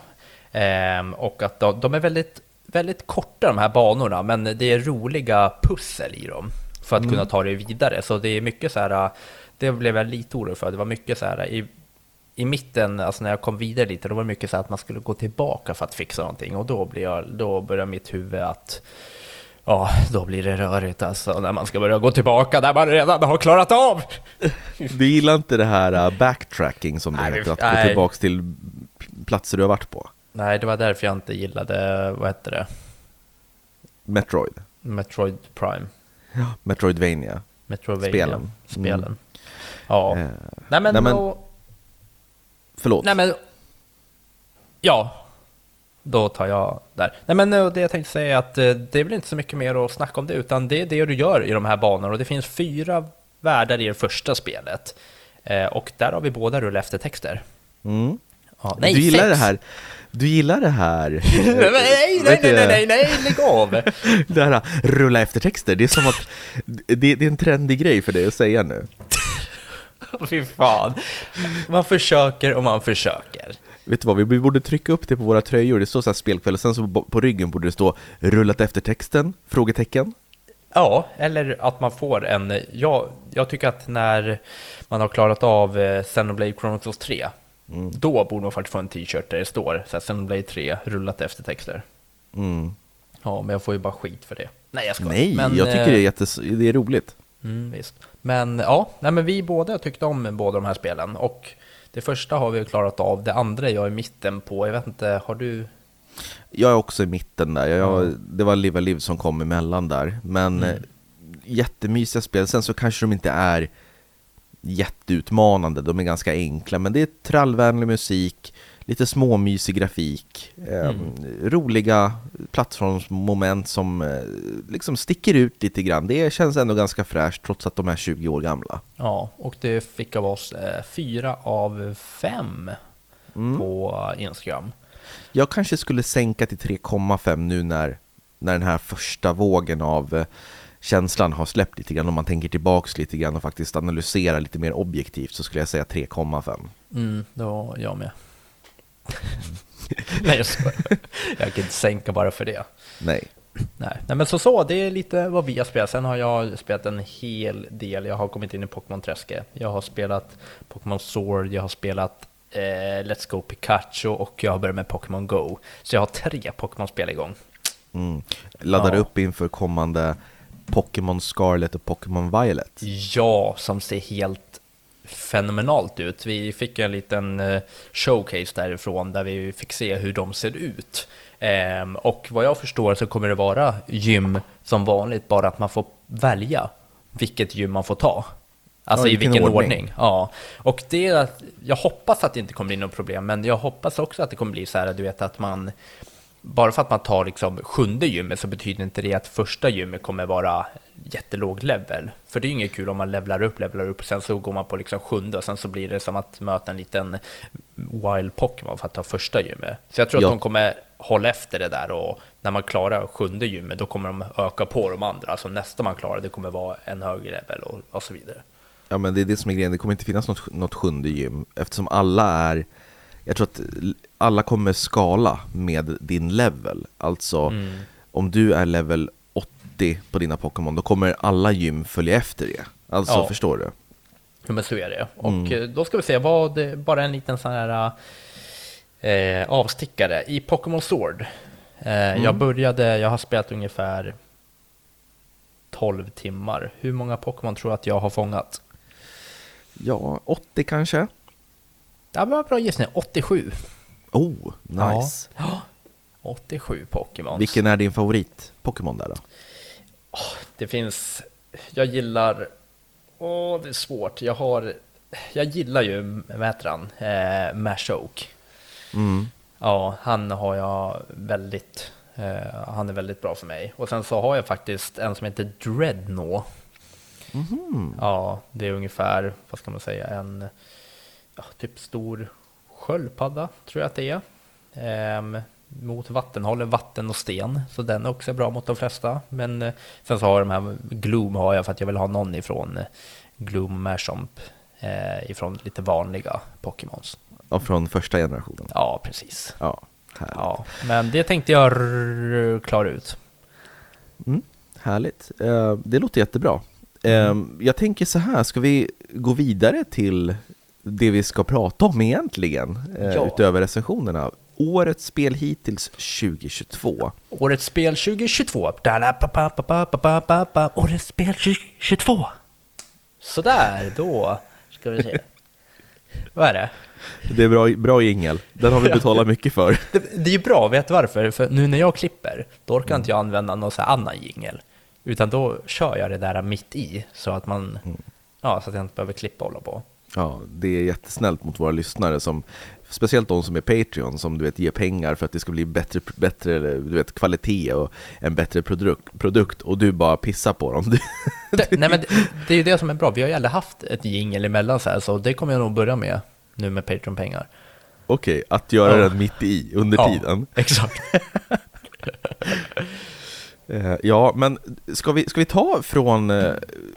Ehm, och att de, de är väldigt, väldigt korta de här banorna, men det är roliga pussel i dem för att kunna ta det vidare. Så det är mycket så här, äh, det blev jag lite orolig för. Det var mycket så här äh, i, i mitten, alltså när jag kom vidare lite, då var det mycket så att man skulle gå tillbaka för att fixa någonting. Och då, blir jag, då börjar mitt huvud att Ja, då blir det rörigt alltså när man ska börja gå tillbaka där man redan har klarat av. Du gillar inte det här uh, backtracking som det Nej, heter, att nej. gå tillbaks till platser du har varit på. Nej, det var därför jag inte gillade, vad hette det, Metroid. Metroid Prime. Metroidvania. Metroidvania. Spelen. Spelen. Mm. Ja. Eh, nej, men, nej, men- då, förlåt. nej men, ja, då tar jag där. Nej men eh, det jag tänkte säga är att eh, det är väl inte så mycket mer att snacka om det, utan det är det du gör i de här banorna och det finns fyra världar i det första spelet. Eh, och där har vi båda rulla efter texter. Mm. Ja, du gillar sex. det här. Du gillar det här. *laughs* nej, nej, nej, nej, nej, nej, lägg av! *laughs* Det här rulla efter texter, det är som att det, det är en trendig grej för dig att säga nu. *laughs* Fy fan. Man försöker och man försöker. Vet du vad, vi borde trycka upp det på våra tröjor, det står så här spelkväll, och sen så på ryggen borde det stå rullat efter texten? Frågetecken. Ja, eller att man får en... Ja, jag tycker att när man har klarat av eh, Xenoblade Chronicles 3, då borde man faktiskt få en t-shirt där det står så här, Xenoblade 3, rullat efter texter. Mm. Ja, men jag får ju bara skit för det. Nej, jag skojar. Nej, men, jag tycker eh, det är, jättes, det är roligt. Mm, visst. Men ja, nej, men vi båda tyckte om båda de här spelen. Och det första har vi klarat av, det andra är jag i mitten på. Jag vet inte, har du... Jag är också i mitten där, jag, det var Live a Live som kom emellan där, men mm. jättemysiga spel, sen så kanske de inte är jätteutmanande, de är ganska enkla, men det är trallvänlig musik, lite småmysig grafik, eh, roliga plattformsmoment som eh, liksom sticker ut lite grann. Det känns ändå ganska fräscht trots att de är 20 år gamla. Ja, och det fick av oss eh, fyra av fem på Instagram. Jag kanske skulle sänka till 3,5 nu när, när den här första vågen av eh, känslan har släppt lite grann. Om man tänker tillbaks lite grann och faktiskt analyserar lite mer objektivt så skulle jag säga 3,5. Mm, då jag med. *laughs* Nej, jag skojar. Jag kan inte sänka bara för det. Nej. Nej. Nej, men så så, det är lite vad vi har spelat. Sen har jag spelat en hel del. Jag har kommit in i Pokémon-träsket. Jag har spelat Pokémon Sword, jag har spelat eh, Let's Go Pikachu och jag har börjat med Pokémon Go. Så jag har tre Pokémon-spel igång. Mm. Laddar Ja. upp inför kommande Pokémon Scarlet och Pokémon Violet. Ja, som ser helt fenomenalt ut. Vi fick en liten eh, showcase därifrån där vi fick se hur de ser ut. Ehm, och vad jag förstår så kommer det vara gym som vanligt, bara att man får välja vilket gym man får ta. Alltså Ja, i vilken vilken ordning. ordning. Ja, och det, jag hoppas att det inte kommer bli något problem, men jag hoppas också att det kommer bli så här, du vet att man bara för att man tar liksom sjunde gymmet så betyder inte det att första gymmet kommer vara jättelåg level. För det är ju inget kul om man levlar upp, levlar upp, sen så går man på liksom sjunde och sen så blir det som att möta en liten wild Pokémon för att ta första gymmet. Så jag tror Ja. att de kommer hålla efter det där och när man klarar sjunde gymmet då kommer de öka på de andra. Alltså nästa man klarar det kommer vara en högre level och, och så vidare. Ja men det är det som är grejen, det kommer inte finnas något, något sjunde gym eftersom alla är Jag tror att alla kommer skala med din level Alltså Mm. om du är level 80 på dina Pokémon då kommer alla gym följa efter det Alltså Ja. förstår du? Ja, men så är det. Och Mm. eh, då ska vi se, vad, bara en liten sån här eh, avstickare. I Pokémon Sword, eh, jag började, jag har spelat ungefär 12 timmar. Hur många Pokémon tror du att jag har fångat? Ja, 80 kanske? Ja, men bra gissning, 87. Oh, nice! Ja. 87 Pokémon. Vilken är din favorit Pokémon där då? Det finns, jag gillar, åh det är svårt, jag har, jag gillar ju, vad heter han, eh, Mashoke. Mm. Ja, han har jag väldigt, eh, han är väldigt bra för mig. Och sen så har jag faktiskt en som heter Dreadnought. Mhm. Ja, det är ungefär, vad ska man säga, en ja, typ stor sköldpadda tror jag att det är. Ehm, mot vatten, håller vatten och sten, så den är också bra mot de flesta. Men eh, sen så har jag de här Gloom har jag för att jag vill ha någon ifrån eh, Gloom Marshomp, eh, ifrån lite vanliga Pokémons. Ja, från första generationen Ja, precis. Ja, här. Ja, men det tänkte jag klara ut. Mm, härligt. Eh, det låter jättebra. Eh, jag tänker så här, ska vi gå vidare till det vi ska prata om egentligen, eh, Ja. utöver recensionerna? Årets spel hittills 2022. Årets spel 2022. Da-la-pa-pa-pa-pa-pa-pa-pa. Årets spel 2022. Sådär, då ska vi se. Vad är det? Det är bra, bra jingel, den har vi betalat mycket för. *laughs* det? Det är ju bra, vet du varför? För nu när jag klipper, då orkar inte jag använda någon annan jingel. Utan då kör jag det där mitt i, så att man, ja, så att jag inte behöver klippa och hålla på. Ja, det är jättesnällt mot våra lyssnare, som, speciellt de som är Patreon, som du vet ger pengar för att det ska bli bättre, bättre du vet, kvalitet och en bättre produkt, produkt och du bara pissar på dem. Det, nej men det, det är ju det som är bra, vi har ju aldrig haft ett jingel emellan så här, så det kommer jag nog börja med nu med Patreon-pengar. Okej, att göra Ja. den mitt i, under Ja, tiden. Exakt. *laughs* *laughs* Eh, Ja, men ska vi, ska vi ta från, eh,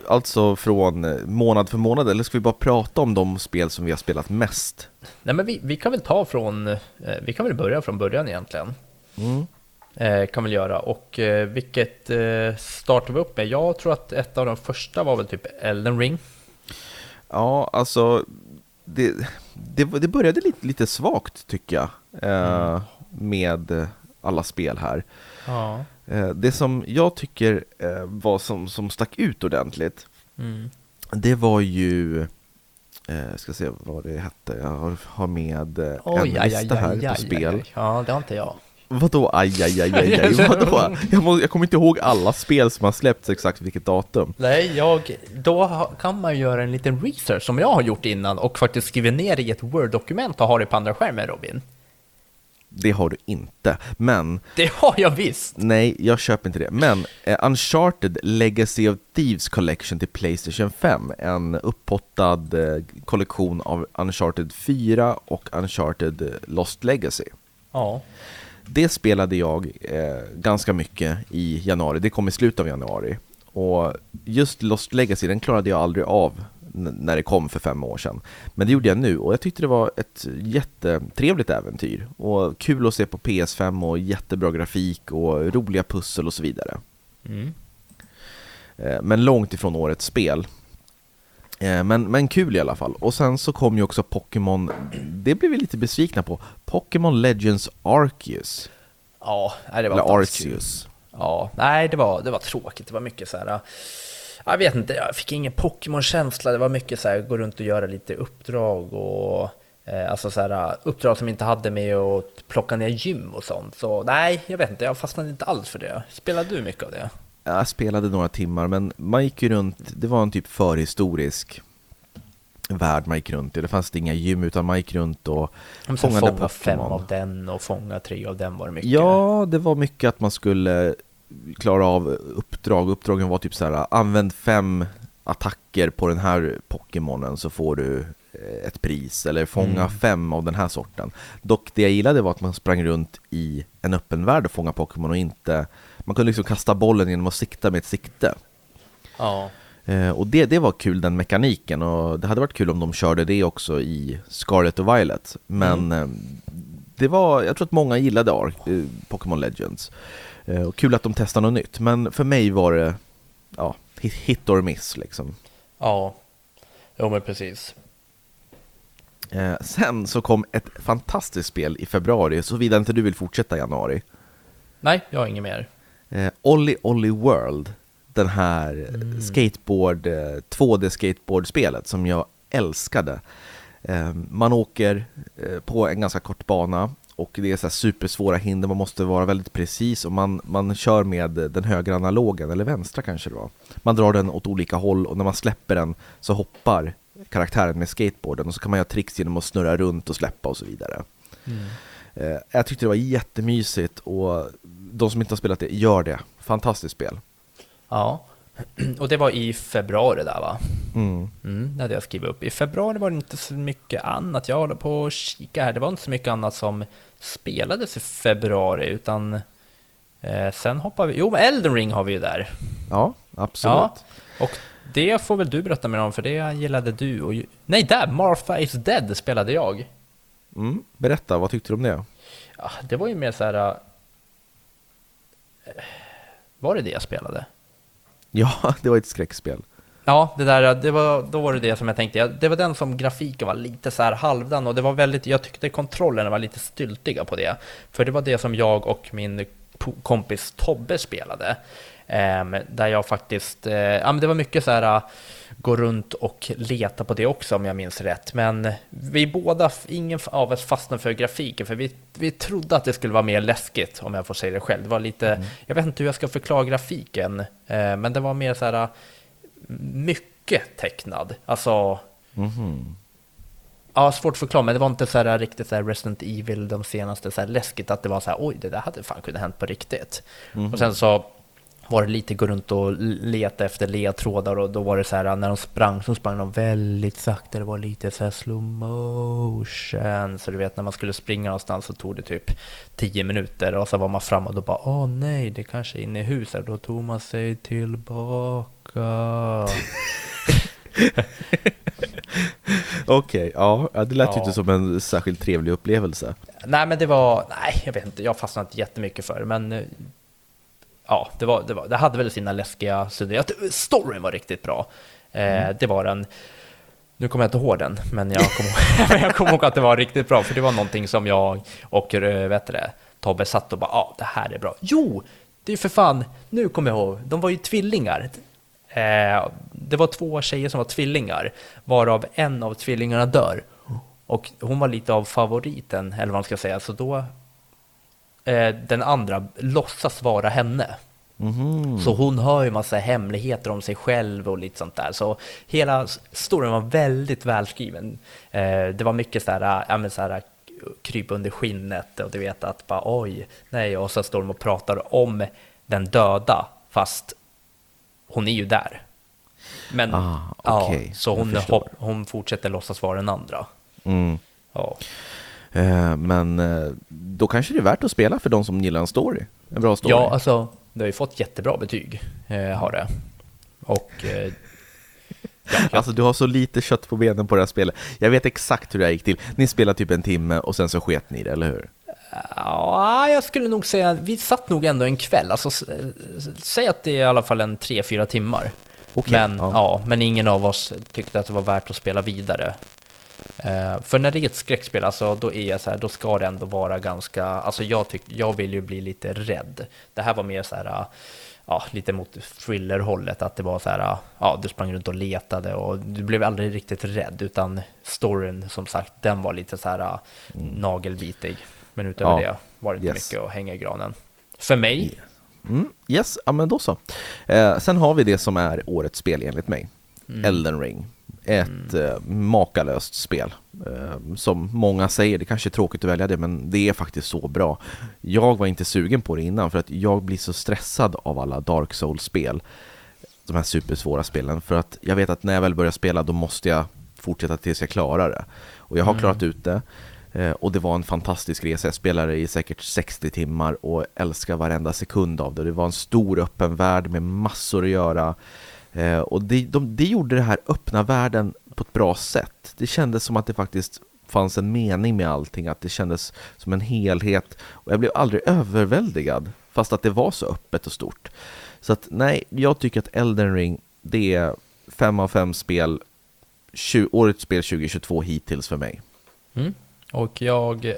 alltså från eh, månad för månad, eller ska vi bara prata om de spel som vi har spelat mest? Nej men vi, vi kan väl ta från, vi kan väl börja från början egentligen. Mm. Eh, kan väl göra. Och eh, vilket eh, startar vi upp med? Jag tror att ett av de första var väl typ Elden Ring. Ja, alltså, det, det, det började lite, lite svagt tycker jag, eh, med alla spel här. Ja. Eh, det som jag tycker eh, var som, som stack ut ordentligt, Mm. det var ju, eh, ska se vad det hette, jag har, med eh, en lista här på spel. Ja, det har inte jag. Vadå aj, aj, aj, aj, aj. *laughs* Vadå? Jag, må, jag kommer inte ihåg alla spel som har släppts exakt vilket datum. Nej, jag, då kan man göra en liten research som jag har gjort innan och faktiskt skriva ner i ett Word-dokument och ha det på andra skärmen, Robin. Det har du inte. Men, Det har jag visst! nej, jag köper inte det. Men eh, Uncharted Legacy of Thieves Collection till Playstation 5, en upphottad eh, kollektion av Uncharted 4 och Uncharted eh, Lost Legacy. Ja. Det spelade jag eh, ganska mycket i januari, det kom i slutet av januari. Och just Lost Legacy, den klarade jag aldrig av när det kom för fem år sedan. Men det gjorde jag nu och jag tyckte det var ett jättetrevligt äventyr. Och kul att se på PS5 och jättebra grafik och roliga pussel och så vidare. Mm. Eh, men långt ifrån årets spel. Eh, men, men kul i alla fall. Och sen så kom ju också Pokémon, det blev vi lite besvikna på, Pokémon Legends Arceus. Ja, det var Eller. Arceus. Ja, nej, det var, det var tråkigt. Det var mycket så här... Jag vet inte, jag fick ingen Pokémon-känsla. Det var mycket så här, gå runt och göra lite uppdrag och... Eh, alltså så här, uppdrag som inte hade med att plocka ner gym och sånt. Så nej, jag vet inte, jag fastnade inte alls för det. Spelade du mycket av det? Jag spelade några timmar, men man gick ju runt, det var en typ förhistorisk värld man gick runt i. Det fanns inga gym utan man gick runt och fångade fånga fem av den och fånga tre av den var det mycket. Ja, det var mycket att man skulle klara av uppdrag. Uppdragen var typ så här, använd fem attacker på den här Pokémonen så får du eh, ett pris, eller fånga Mm. fem av den här sorten. Dock det jag gillade var att man sprang runt i en öppen värld och fångade Pokémon och inte Man kunde liksom kasta bollen genom att sikta med ett sikte. ja. Eh, och det, det var kul den mekaniken och det hade varit kul om de körde det också i Scarlet och Violet. Men eh, det var, jag tror att många gillade Ar- eh, Pokémon Legends. Eh, och kul att de testade något nytt, men för mig var det ja, hit, or miss liksom. Ja. Jo men precis. Eh, sen så kom ett fantastiskt spel i februari, såvida inte du vill fortsätta i januari. Nej, jag har inget mer. Eh, Ollie Ollie World, den här skateboard, eh, 2D skateboardspelet som jag älskade. Eh, man åker eh, på en ganska kort bana och det är så här supersvåra hinder, man måste vara väldigt precis och man, man kör med den högra analogen, eller vänstra kanske det var. Man drar den åt olika håll och när man släpper den så hoppar karaktären med skateboarden och så kan man göra tricks genom att snurra runt och släppa och så vidare. Eh, Jag tyckte det var jättemysigt och de som inte har spelat det, gör det. Fantastiskt spel. Ja. Och det var i februari där va? Mm. Mm, det hade jag skrivit upp. I februari var det inte så mycket annat. Jag håller på att kika här. Det var inte så mycket annat som spelades i februari, utan eh, sen hoppar vi... Jo, men Elden Ring har vi ju där. Ja, absolut. Ja, och det får väl du berätta mer om, för det gillade du. Och, nej, där! Martha is Dead spelade jag. Mm. Berätta, vad tyckte du om det? Ja, det var ju mer så här... eh, Var det det jag spelade? Ja, *laughs* det var ett skräckspel. Ja, det där, det var, då var det det som jag tänkte. Det var den som grafiken var lite så här halvdan och det var väldigt, jag tyckte kontrollerna var lite styltiga på det. För det var det som jag och min kompis Tobbe spelade. Ehm, där jag faktiskt, eh, ja men det var mycket så här, gå runt och leta på det också om jag minns rätt. Men vi båda, ingen av oss fastnade för grafiken för vi, vi trodde att det skulle vara mer läskigt om jag får säga det själv. Det var lite, jag vet inte hur jag ska förklara grafiken, eh, men det var mer så här, uh, mycket tecknad. Alltså, Mhm. ja, svårt att förklara, men det var inte så här riktigt så här Resident Evil, de senaste, så här läskigt att det var så här, oj, det där hade fan kunnat hänt på riktigt. Och sen så var det lite gå runt och leta efter ledtrådar och då var det så här när de sprang så sprang de väldigt sakta, det var lite så här slow motion. Så du vet när man skulle springa någonstans så tog det typ 10 minuter och så var man framme och då bara åh nej, det kanske är inne i huset. Då tog man sig tillbaka. *laughs* Okej, ja, ja, det lät ju Ja. inte som en särskilt trevlig upplevelse. Nej, men det var, nej, jag vet inte, jag fastnade inte jättemycket för det, men eh, ja, det, var, det, var, det hade väl sina läskiga sidor. Storyn var riktigt bra. Eh, Det var den. Nu kommer jag inte ihåg den, men jag kommer *laughs* kommer ihåg att det var riktigt bra, för det var någonting som jag och eh, vet det, Tobbe satt och bara, ja, det här är bra. Jo, det är för fan, nu kommer jag ihåg, de var ju tvillingar. Eh, det var två tjejer som var tvillingar, varav en av tvillingarna dör. Och hon var lite av favoriten, eller vad man ska säga, så då eh, den andra låtsas vara henne. Mhm. Så hon har ju massa hemligheter om sig själv och lite sånt där. Så hela storyn var väldigt välskriven. Eh, det var mycket så här, ja men så här under skinnet och du vet att bara oj, nej, och så står de och pratar om den döda, fast hon är ju där. Men Ah, ja, okej, så hon, hopp, hon fortsätter låtsas vara den andra. Mm. Ja. Eh, men eh, då kanske det är värt att spela för de som gillar en story. En bra story. Ja, alltså, det har ju fått jättebra betyg, eh, har det. Och eh, *laughs* Alltså du har så lite kött på benen på det här spelet. Jag vet exakt hur det här gick till. Ni spelade typ en timme och sen så sket ni det, eller hur? ja, jag skulle nog säga, vi satt nog ändå en kväll. Alltså, säg att det är i alla fall en tre, fyra timmar. Okej, men, ja. ja. men ingen av oss tyckte att det var värt att spela vidare. Eh, för när det är ett skräckspel, alltså, då är jag så här, då ska det ändå vara ganska, alltså jag, tyck, jag vill ju bli lite rädd. Det här var mer så här, ja, lite mot thriller-hållet, att det var så här, ja, du sprang runt och letade och du blev aldrig riktigt rädd, utan storyn, som sagt, den var lite så här nagelbitig. Men utöver Ja, det var det inte yes. mycket att hänga i granen. För mig, Mm, yes, ja men då så. Eh, sen har vi det som är årets spel enligt mig. Mm. Elden Ring. Ett mm. eh, makalöst spel. Eh, som många säger, det kanske är tråkigt att välja det, men det är faktiskt så bra. Jag var inte sugen på det innan, för att jag blir så stressad av alla Dark Souls-spel. De här supersvåra spelen, för att jag vet att när jag väl börjar spela, då måste jag fortsätta tills jag klarar det. Och jag har mm. klarat ut det. Eh, och det var en fantastisk resa. Jag spelade i säkert 60 timmar och älskar varenda sekund av det. Det var en stor öppen värld med massor att göra. Eh, och det, de, det gjorde det här öppna världen på ett bra sätt. Det kändes som att det faktiskt fanns en mening med allting, att det kändes som en helhet. Och jag blev aldrig överväldigad, fast att det var så öppet och stort. Så att nej, jag tycker att Elden Ring, det är fem av fem spel, 20, årets spel 2022 hittills för mig. Mm. Och jag eh,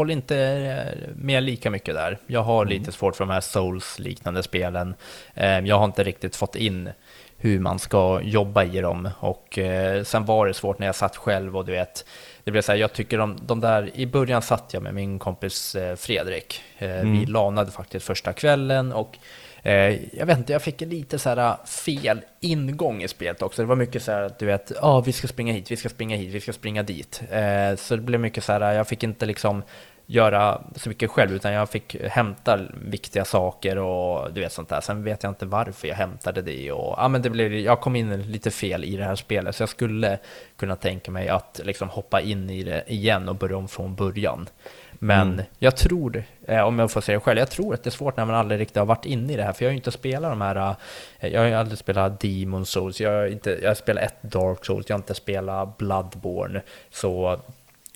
håller inte med lika mycket där. Jag har mm. lite svårt för de här Souls-liknande spelen. Eh, jag har inte riktigt fått in hur man ska jobba i dem. Och eh, sen var det svårt när jag satt själv och du vet, det blev så här, jag tycker de, de där, i början satt jag med min kompis eh, Fredrik. Mm. Vi lanade faktiskt första kvällen och Eh, jag vet inte, jag fick lite så här fel ingång i spelet också. Det var mycket så här att du vet, ja ah, vi ska springa hit, vi ska springa hit, vi ska springa dit. Eh, så det blev mycket så här, jag fick inte liksom göra så mycket själv, utan jag fick hämta viktiga saker och du vet sånt där. Sen vet jag inte varför jag hämtade det och ja, men det blev, jag kom in lite fel i det här spelet, så jag skulle kunna tänka mig att liksom hoppa in i det igen och börja om från början. Men mm. jag tror, eh, om jag får säga det själv, jag tror att det är svårt när man aldrig riktigt har varit inne i det här, för jag har ju inte spelat de här, eh, jag har ju aldrig spelat Demon Souls, jag har, inte, jag har spelat ett Dark Souls, jag har inte spelat Bloodborne, så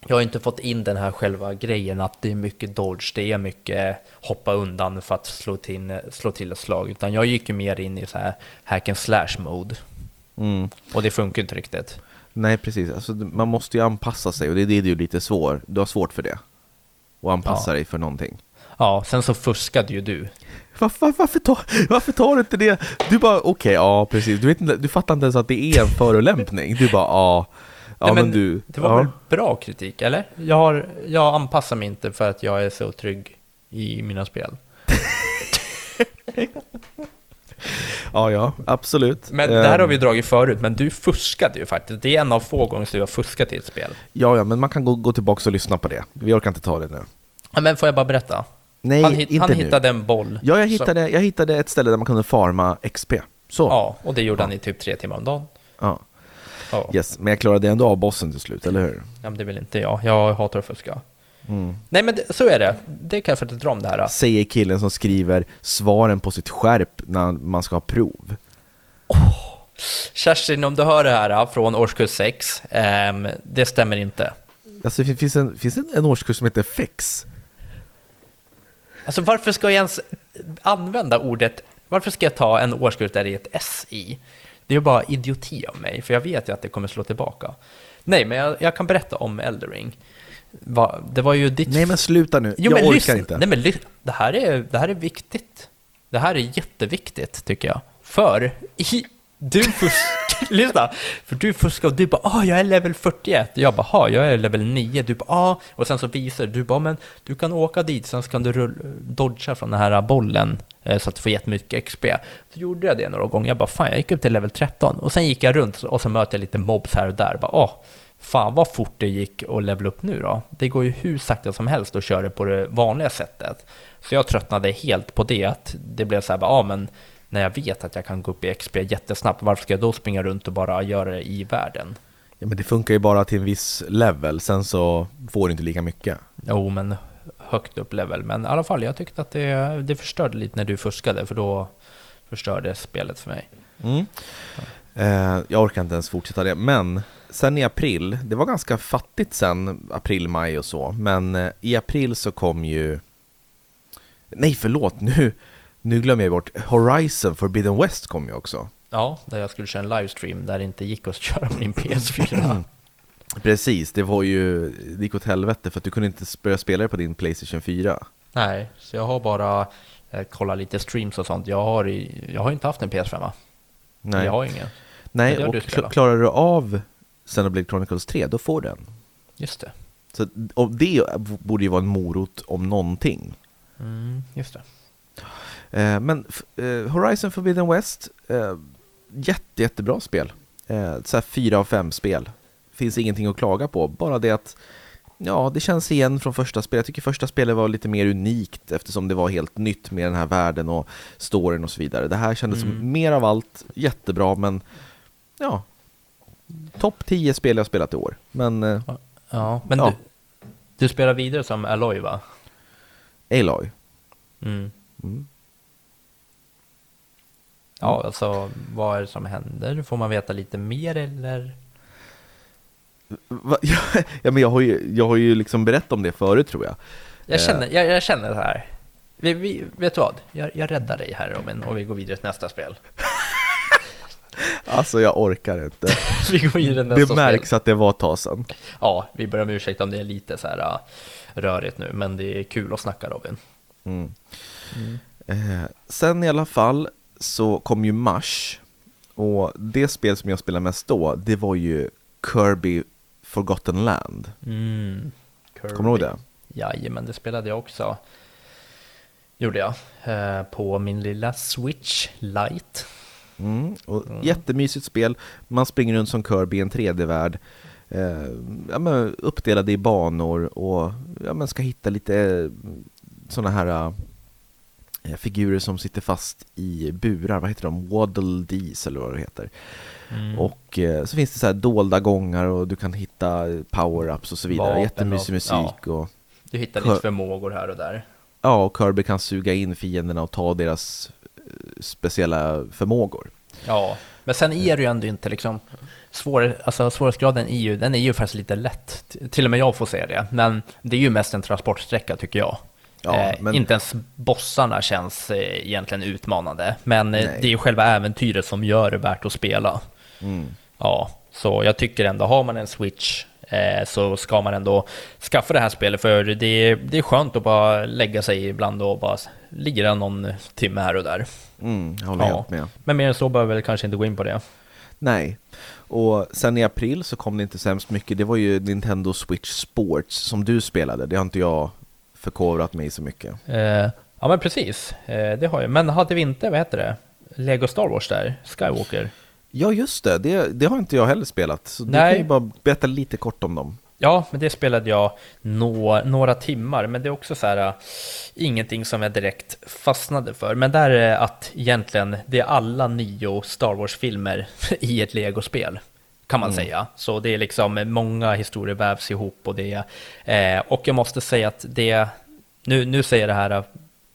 jag har inte fått in den här själva grejen att det är mycket dodge, det är mycket hoppa undan för att slå till, slå till ett slag, utan jag gick ju mer in i så här hack and slash mode. Mm. Och det funkar inte riktigt. Nej, precis. Alltså, man måste ju anpassa sig och det är det du är lite svår. Du har svårt för det och anpassa ja. dig för någonting. Ja, sen så fuskade ju du. Var, var, varför, tar, varför tar du inte det? Du bara, okej, okay, ja precis. Du, vet du fattar inte ens att det är en förolämpning. Du bara, ja. Ja, Nej, men, men, du, det var ja. väl bra kritik, eller? Jag, har, jag anpassar mig inte för att jag är så trygg i mina spel. *laughs* ja, ja, absolut. Men det här har vi ehm. dragit förut, men du fuskade ju faktiskt. Det är en av få gånger som du har fuskat i ett spel. Ja, ja, men man kan gå, gå tillbaka och lyssna på det. Vi orkar inte ta det nu. Ja, men får jag bara berätta? Nej, han, hit, han hittade en boll. Ja, jag hittade, jag hittade ett ställe där man kunde farma XP. Så. Ja, och det gjorde ja. han i typ tre timmar om dagen. Ja. Ja. Yes, men jag klarade ändå av bossen till slut, eller hur? Ja, men det vill inte jag. Jag hatar att fuska. Mm. Nej men det, så är det, det kan jag faktiskt dra om det här. Säger killen som skriver svaren på sitt skärp när man ska ha prov. Oh. Kerstin, om du hör det här från årskurs 6, eh, det stämmer inte. Alltså det finns en, finns en, en årskurs som heter FEX? Alltså varför ska jag ens använda ordet, varför ska jag ta en årskurs där det är ett S i? Det är bara idioti av mig, för jag vet ju att det kommer slå tillbaka. Nej, men jag, jag kan berätta om Eldering. Va, det var ju ditt... Nej men sluta nu, jo, jag orkar lyssna, inte. Nej men det här, är, det här är viktigt. Det här är jätteviktigt tycker jag. För i, du fuskar, *laughs* lyssna, för du fuskar och du bara ah, jag är level 41. Jag bara ah, jag är level 9. Du bara ah, och sen så visar du bara men du kan åka dit, sen så kan du rull, dodga från den här bollen eh, så att du får jättemycket XP. Så gjorde jag det några gånger. Jag bara fan, jag gick upp till level 13 och sen gick jag runt och så möter jag lite mobs här och där. Bara, ah, fan vad fort det gick att levela upp nu då. Det går ju hur sakta som helst att köra på det vanliga sättet. Så jag tröttnade helt på det, att det blev så här, bara ah, men när jag vet att jag kan gå upp i XP jättesnabbt, varför ska jag då springa runt och bara göra det i världen? Ja men det funkar ju bara till en viss level, sen så får du inte lika mycket. Jo men högt upp level, men i alla fall jag tyckte att det, det förstörde lite när du fuskade, för då förstörde spelet för mig. Mm. Eh, jag orkar inte ens fortsätta det, men sen i april, det var ganska fattigt sen, april, maj och så, men eh, i april så kom ju Nej förlåt, nu, nu glömmer jag bort, Horizon Forbidden West kom ju också. Ja, där jag skulle köra en livestream där det inte gick att *laughs* köra din PS4. *clears throat* Precis, det var ju, det gick åt helvete för att du kunde inte börja spela det på din Playstation 4. Nej, så jag har bara eh, kollat lite streams och sånt. Jag har, jag har inte haft en PS5. Nej. Jag har ingen. Nej, och kl klarar du av Xenoblade Chronicles 3, då får du den. Just det. Så, och det borde ju vara en morot om någonting. Mm, just det. Eh, men eh, Horizon Forbidden West, eh, jätte, jättebra spel. Så här fyra av fem spel. Finns ingenting att klaga på, bara det att Ja, det känns igen från första spelet. Jag tycker första spelet var lite mer unikt eftersom det var helt nytt med den här världen och storyn och så vidare. Det här kändes Mm. som mer av allt, jättebra men ja, topp 10 spel jag spelat i år. Men Ja, men Ja. Du, du spelar vidare som Aloy va? Aloy, Mm. mm. Ja, alltså vad är det som händer? Får man veta lite mer eller? Va? *laughs* ja, men jag har, ju, jag har ju liksom berättat om det förut tror jag. Jag Eh. känner, jag, jag känner så här. Vi, vi, vet du vad? Jag, jag räddar dig här Robin och vi går vidare till nästa spel. *laughs* Alltså jag orkar inte. *laughs* vi går vidare till nästa Det märks att det var ett tag sedan. spel. Ja, vi ber om ursäkt om det är lite så här uh, rörigt nu, men det är kul att snacka Robin. Mm. Eh, sen i alla fall så kom ju Mars och det spel som jag spelade mest då, det var ju Kirby Forgotten Land. Mm. Kommer du ihåg det? Jajamän, det spelade jag också. Gjorde jag. Eh, på min lilla Switch Lite. Mm. Och Jättemysigt spel, man springer runt som Kirby i en 3D-värld. Eh, ja, men uppdelade i banor och ja, man ska hitta lite sådana här eh, figurer som sitter fast i burar, vad heter de? Waddle Dees eller vad det heter. Mm. Och eh, så finns det så här dolda gångar och du kan hitta power-ups och så vidare. Vapen Jättemysig musik och Du hittar lite förmågor här och där. ja, och Kirby kan suga in fienderna och ta deras eh, speciella förmågor. Ja, men sen är det ju ändå inte liksom svår, alltså svårighetsgraden är ju, den är ju faktiskt lite lätt. Till och med jag får säga det. Men det är ju mest en transportsträcka tycker jag. Ja, eh, men- Inte ens bossarna känns eh, egentligen utmanande. Men eh, Nej. det är ju själva äventyret som gör det värt att spela. Mm. Ja, så jag tycker ändå, har man en Switch eh, så ska man ändå skaffa det här spelet för det är, det är skönt att bara lägga sig ibland och bara ligga någon timme här och där. Mm, jag håller Ja. helt med. Men mer än så behöver vi kanske inte gå in på det. Nej. Och sen i april så kom det inte sämst mycket. Det var ju Nintendo Switch Sports som du spelade. Det har inte jag förkovrat mig så mycket. Eh, ja men precis, eh, det har jag. Men hade vi inte, vad heter det, Lego Star Wars där, Skywalker? Ja, just det. Det, det har inte jag heller spelat. Så du Nej. kan ju bara berätta lite kort om dem. Ja, men det spelade jag nå, några timmar, men det är också så här, äh, ingenting som jag direkt fastnade för. Men där är att egentligen, det är alla nio Star Wars-filmer *laughs* i ett Lego-spel, kan man säga. Så det är liksom många historier vävs ihop och det eh, och jag måste säga att det, nu, nu säger jag det här, äh,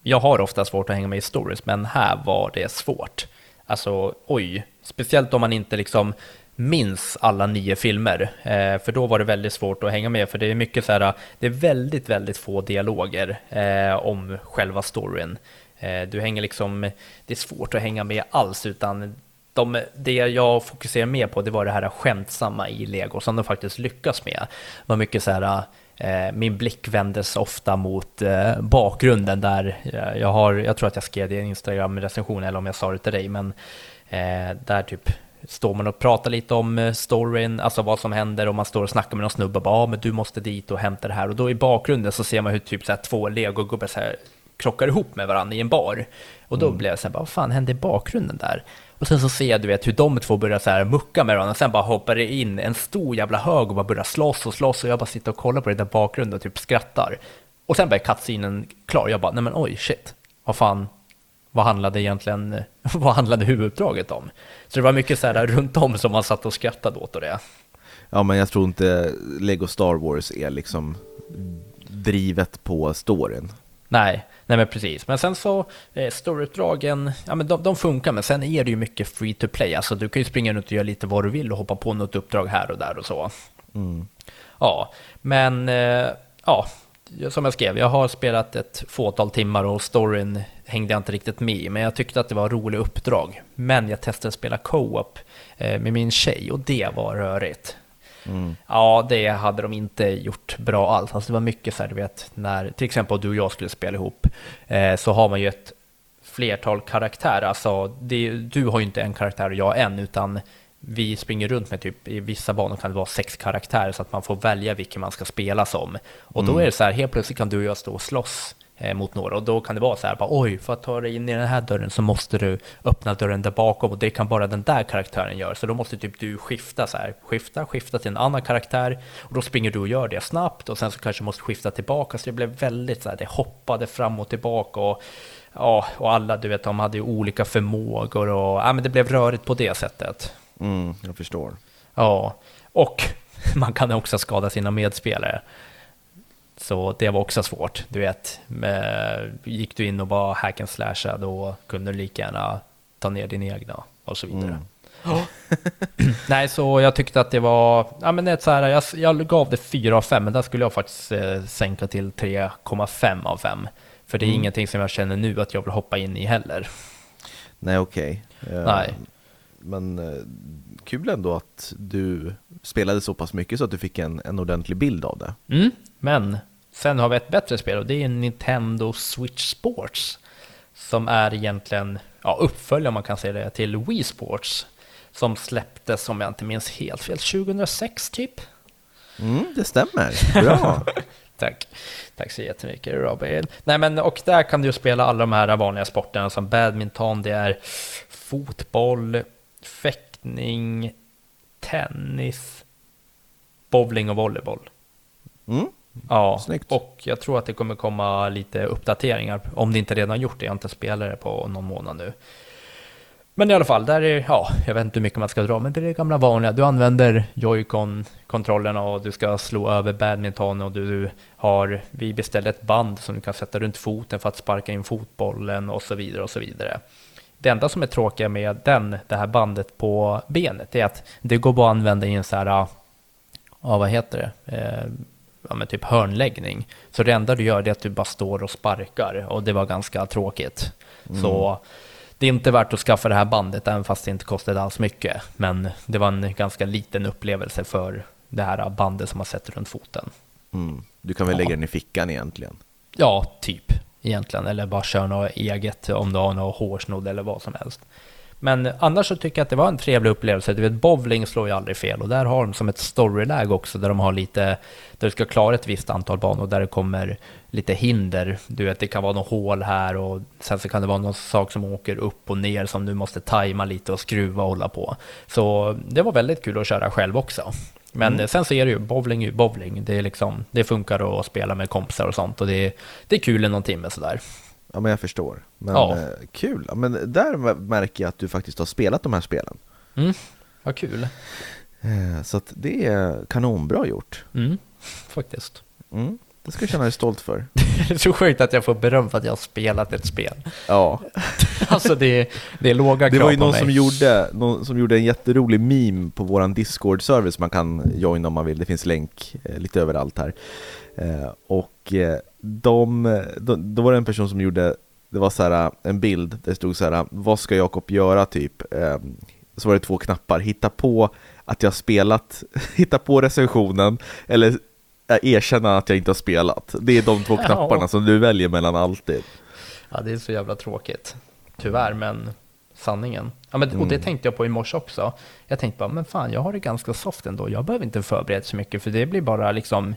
jag har ofta svårt att hänga med i stories, men här var det svårt. Alltså, oj, speciellt om man inte liksom minns alla nio filmer, eh, för då var det väldigt svårt att hänga med, för det är mycket så här, det är väldigt, väldigt få dialoger eh, om själva storyn. Eh, du hänger liksom, det är svårt att hänga med alls, utan de, det jag fokuserar mer på, det var det här skämtsamma i Lego, som de faktiskt lyckas med. Det var mycket så här, eh, min blick vändes ofta mot eh, bakgrunden där, eh, jag har, jag tror att jag skrev det i en Instagram-recension, eller om jag sa det till dig, men där typ står man och pratar lite om storyn, alltså vad som händer och man står och snackar med någon snubbe och bara, ah, men du måste dit och hämta det här och då i bakgrunden så ser man hur typ så här två legogubbar så här krockar ihop med varandra i en bar och då blev jag så här, bara, vad fan hände i bakgrunden där? Och sen så ser jag du vet hur de två börjar så här mucka med varandra och sen bara hoppar det in en stor jävla hög och bara börjar slåss och slåss och jag bara sitter och kollar på det där bakgrunden och typ skrattar. Och sen blir cutscenen klar, jag bara, nej men oj shit, vad fan, vad handlade egentligen, *laughs* vad handlade huvuduppdraget om? Så det var mycket så här runt om som man satt och skrattade åt och det. Ja, men jag tror inte Lego Star Wars är liksom drivet på storyn. Nej, nej men precis. Men sen så, eh, storyuppdragen, ja men de, de funkar, men sen är det ju mycket free to play. Alltså du kan ju springa runt och göra lite vad du vill och hoppa på något uppdrag här och där och så. Mm. Ja, men eh, ja, som jag skrev, jag har spelat ett fåtal timmar och storyn hängde jag inte riktigt med i, men jag tyckte att det var roliga uppdrag. Men jag testade att spela co-op eh, med min tjej och det var rörigt. Mm. Ja, det hade de inte gjort bra alls. Alltså det var mycket så här, du vet, när till exempel du och jag skulle spela ihop, eh, så har man ju ett flertal karaktärer. Alltså, det, du har ju inte en karaktär och jag en, utan vi springer runt med typ, i vissa banor kan det vara sex karaktärer så att man får välja vilken man ska spela som. Och då är det så här, helt plötsligt kan du och jag stå och slåss mot några. Och då kan det vara så här, bara, oj, för att ta dig in i den här dörren så måste du öppna dörren där bakom och det kan bara den där karaktären göra. Så då måste typ du skifta så här, skifta, skifta till en annan karaktär och då springer du och gör det snabbt och sen så kanske måste skifta tillbaka. Så det blev väldigt så här, det hoppade fram och tillbaka och ja, och alla, du vet, de hade ju olika förmågor och ja, men det blev rörigt på det sättet. Mm, jag förstår. Ja, och *laughs* man kan också skada sina medspelare. Så det var också svårt, du vet. Med, gick du in och var hack and slasha då kunde du lika gärna ta ner din egna och så vidare. Mm. Oh. *clears throat* Nej, så jag tyckte att det var, ja men ett så här, jag, jag gav det 4 av 5, men där skulle jag faktiskt eh, sänka till 3,5 av 5. För det är mm. ingenting som jag känner nu att jag vill hoppa in i heller. Nej, okej. Okay. Uh, Nej. Men uh, kul ändå att du spelade så pass mycket så att du fick en, en ordentlig bild av det. Mm, men sen har vi ett bättre spel och det är Nintendo Switch Sports. Som är egentligen ja, uppföljare, man kan säga det, till Wii Sports. Som släpptes, om jag inte minns helt fel, 2006 typ. Mm, det stämmer. Bra. *laughs* Tack. Tack så jättemycket Robin. Nej men och där kan du spela alla de här vanliga sporterna som badminton, det är fotboll, fäktning, tennis, bowling och volleyboll. Mm. Ja, Snyggt. och jag tror att det kommer komma lite uppdateringar, om det inte redan gjort det, jag har inte spelat det på någon månad nu. Men i alla fall, där är, ja, jag vet inte hur mycket man ska dra, men det är det gamla vanliga. Du använder Joy-Con-kontrollerna och du ska slå över badminton och du har, vi beställde ett band som du kan sätta runt foten för att sparka in fotbollen och så vidare och så vidare. Det enda som är tråkiga med den, det här bandet på benet är att det går bara att använda i en så här, ja vad heter det, eh, ja, men typ hörnläggning. Så det enda du gör är att du bara står och sparkar och det var ganska tråkigt. Mm. Så det är inte värt att skaffa det här bandet, även fast det inte kostade alls mycket. Men det var en ganska liten upplevelse för det här bandet som man sätter runt foten. Mm. Du kan väl ja. lägga den i fickan egentligen? Ja, typ egentligen. Eller bara köra något eget om du har något hårsnodd eller vad som helst. Men annars så tycker jag att det var en trevlig upplevelse. Du vet, bowling slår ju aldrig fel och där har de som ett storyläge också där de har lite, där du ska klara ett visst antal banor där det kommer lite hinder. Du vet, det kan vara något hål här och sen så kan det vara någon sak som åker upp och ner som du måste tajma lite och skruva och hålla på. Så det var väldigt kul att köra själv också. Men mm. sen så är det ju, bowling är ju bowling. Det, är liksom, det funkar att spela med kompisar och sånt och det, det är kul i någon timme sådär. Ja men jag förstår. Men ja. eh, kul, men där märker jag att du faktiskt har spelat de här spelen. Mm, vad kul. Eh, så att det är kanonbra gjort. Mm, faktiskt. Mm, det ska du känna dig stolt för. *laughs* det är så sjukt att jag får beröm för att jag har spelat ett spel. Ja. *laughs* alltså det är, det är låga krav Det var ju någon som gjorde, någon som gjorde en jätterolig meme på våran Discord-service man kan joina om man vill, det finns länk eh, lite överallt här. Eh, och eh, de, de, då var det en person som gjorde, det var så här, en bild där det stod så här, vad ska Jakob göra typ? Eh, så var det två knappar, hitta på att jag spelat, *laughs* hitta på recensionen eller erkänna att jag inte har spelat. Det är de två *laughs* knapparna ja. som du väljer mellan alltid. Ja, det är så jävla tråkigt. Tyvärr, men sanningen. Ja, men, mm. Och det mm. tänkte jag på i morse också. Jag tänkte bara, men fan, jag har det ganska soft ändå. Jag behöver inte förbereda så mycket, för det blir bara liksom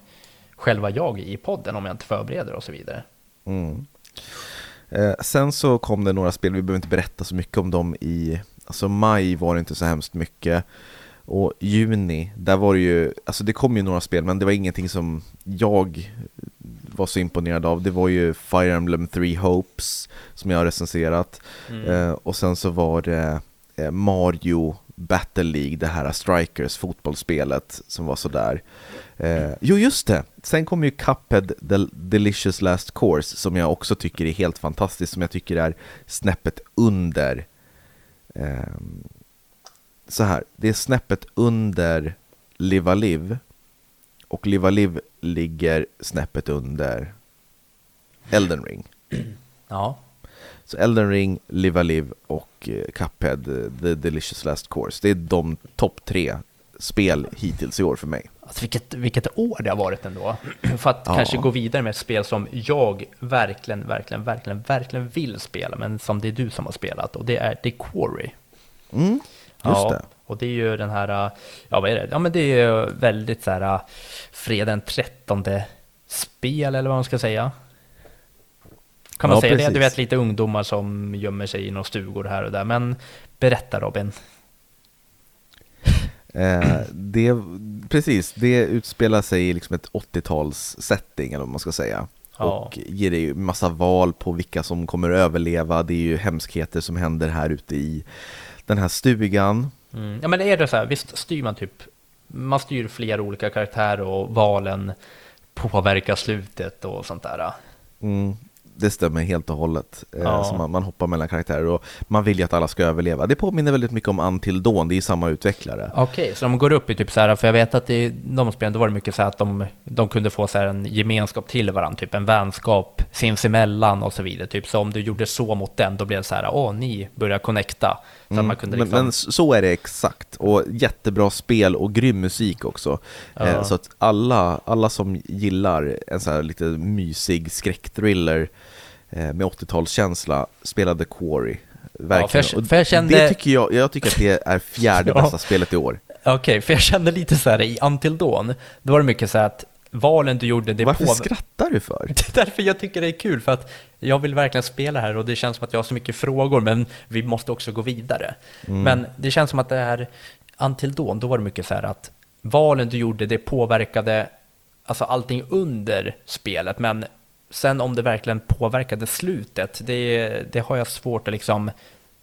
själva jag i podden om jag inte förbereder och så vidare. Mm. Eh, sen så kom det några spel, vi behöver inte berätta så mycket om dem i, alltså maj var det inte så hemskt mycket. Och juni, där var det ju, alltså det kom ju några spel men det var ingenting som jag var så imponerad av. Det var ju Fire Emblem 3 Hopes som jag har recenserat. Mm. Eh, och sen så var det eh, Mario Battle League, det här Strikers fotbollsspelet som var sådär. Eh, jo, just det! Sen kom ju Cuphead The Delicious Last Course som jag också tycker är helt fantastiskt, som jag tycker är snäppet under eh, så här, det är snäppet under Live Live och Live Live ligger snäppet under Elden Ring. Ja. Så Elden Ring, Live Live och eh, Cuphead, The Delicious Last Course. Det är de topp tre spel hittills i år för mig. Alltså vilket, vilket år det har varit ändå. *clears throat* För att ja. kanske gå vidare med ett spel som jag verkligen, verkligen, verkligen, verkligen vill spela, men som det är du som har spelat, och det är The Quarry. Mm, just ja, det. Och det är ju den här, ja vad är det? Ja men det är ju väldigt så här, fredag den 13 spel eller vad man ska säga. Kan man Ja, säga det? precis. Du vet lite ungdomar som gömmer sig i några stugor här och där. Men berätta Robin. Eh, det, precis, det utspelar sig i liksom ett 80-tals setting eller vad man ska säga. Ja. Och ger dig massa val på vilka som kommer att överleva. Det är ju hemskheter som händer här ute i den här stugan. Mm. Ja men är det så här, visst styr man typ, man styr flera olika karaktärer och valen påverkar slutet och sånt där. Mm, det stämmer helt och hållet. Eh, Ja. man, man hoppar mellan karaktärer och man vill ju att alla ska överleva. Det påminner väldigt mycket om Until Dawn, det är samma utvecklare. Okej, så de går upp i typ så här, för jag vet att i de spelen då var det mycket så här att de, de kunde få så här en gemenskap till varandra, typ en vänskap sinsemellan och så vidare. Typ så om du gjorde så mot den, då blev det så här, åh, ni börjar connecta. Att man kunde Mm, men, liksom... men så är det exakt, och jättebra spel och grym musik också. Ja. Eh, så att alla, alla som gillar en så här lite mysig skräckthriller eh, med 80-talskänsla spelade Quarry. Verkligen. för jag- för jag kände- Det tycker jag, jag tycker att det är fjärde *laughs* Ja. bästa spelet i år. Okej, för jag kände lite så här i Until Dawn, då var det mycket så här att valen du gjorde, det Varför påver- skrattar du för? *laughs* Det är därför jag tycker det är kul, för att jag vill verkligen spela här och det känns som att jag har så mycket frågor, men vi måste också gå vidare. Men det känns som att det är Until Dawn, då var det mycket så här att valen du gjorde, det påverkade alltså allting under spelet, men sen om det verkligen påverkade slutet, det, det har jag svårt att liksom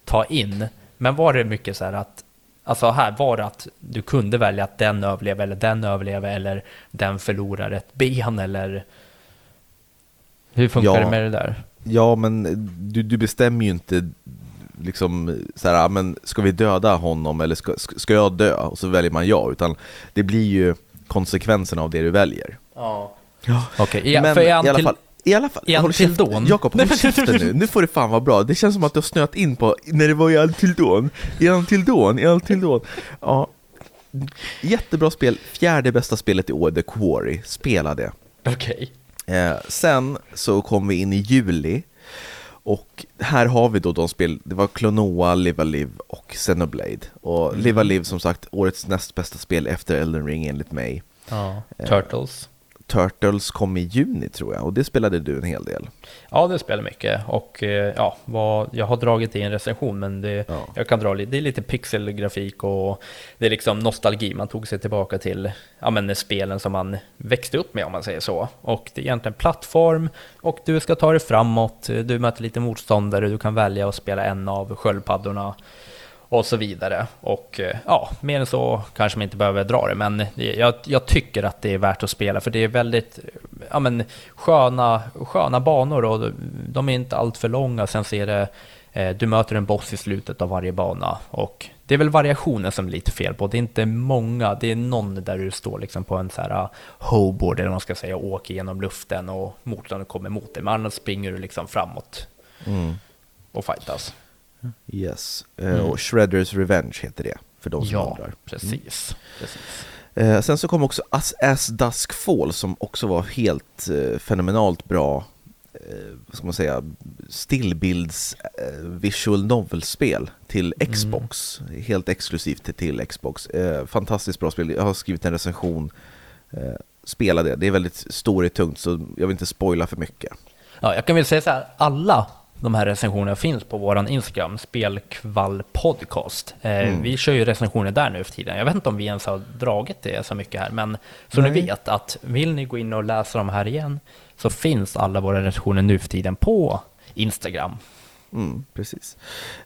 ta in. Men var det mycket så här att Alltså här var det att du kunde välja att den överlever eller den överlever eller den förlorar ett ben eller hur funkar Ja. det med det där? Ja, men du, du bestämmer ju inte liksom så här, "Ah, men ska vi döda honom eller ska, ska jag dö? Och så väljer man ja, utan det blir ju konsekvenserna av det du väljer. Ja. Ja. Okej, ja, men för i är alla fall, i alla fall, håll käften. Jakob, håll käften nu, nu får det fan vara bra. Det känns som att du har snöat in på, när det var i Until Dawn, i Until Dawn, i Until Dawn. Ja, jättebra spel, fjärde bästa spelet i år, The Quarry, spela det. Okej. Eh, sen så kom vi in i juli och här har vi då de spel, det var Klonoa, Live Live och Xenoblade. Och Mm. Live Live som sagt, årets näst bästa spel efter Elden Ring enligt mig. Ja. Eh. Turtles. Turtles kom i juni tror jag och det spelade du en hel del. Ja, det spelar mycket och eh, ja, vad, jag har dragit i en recension men det, Ja. jag kan dra lite, det är lite pixelgrafik och det är liksom nostalgi, man tog sig tillbaka till ja, men spelen som man växte upp med om man säger så. Och det är egentligen plattform och du ska ta dig framåt, du möter lite motståndare, du kan välja att spela en av sköldpaddorna och så vidare. Och eh, ja, mer än så kanske man inte behöver dra det, men jag, jag tycker att det är värt att spela, för det är väldigt ja, men, sköna, sköna banor och de är inte allt för långa. Sen ser det, eh, du möter en boss i slutet av varje bana och det är väl variationen som är lite fel på. Det är inte många, det är någon där du står liksom på en så här hoverboard eller vad man ska säga och åker genom luften och motståndaren kommer mot dig, men annars springer du liksom framåt Mm. och fightas. Yes, eh, Mm. och Shredders Revenge heter det, för de som Ja, undrar. precis. precis. Eh, sen så kom också As, As Dusk Fall som också var helt eh, fenomenalt bra, eh, vad ska man säga, stillbilds eh, visual novel-spel till Mm. Xbox. Helt exklusivt till, till Xbox. Eh, fantastiskt bra spel, jag har skrivit en recension. Eh, spela det, det är väldigt storytungt så jag vill inte spoila för mycket. Ja, jag kan väl säga så här, alla de här recensionerna finns på våran Instagram, Spelkvall Podcast. Eh, Mm. Vi kör ju recensioner där nu för tiden. Jag vet inte om vi ens har dragit det så mycket här, men så Nej. ni vet att vill ni gå in och läsa dem här igen så finns alla våra recensioner nu för tiden på Instagram. Mm, precis.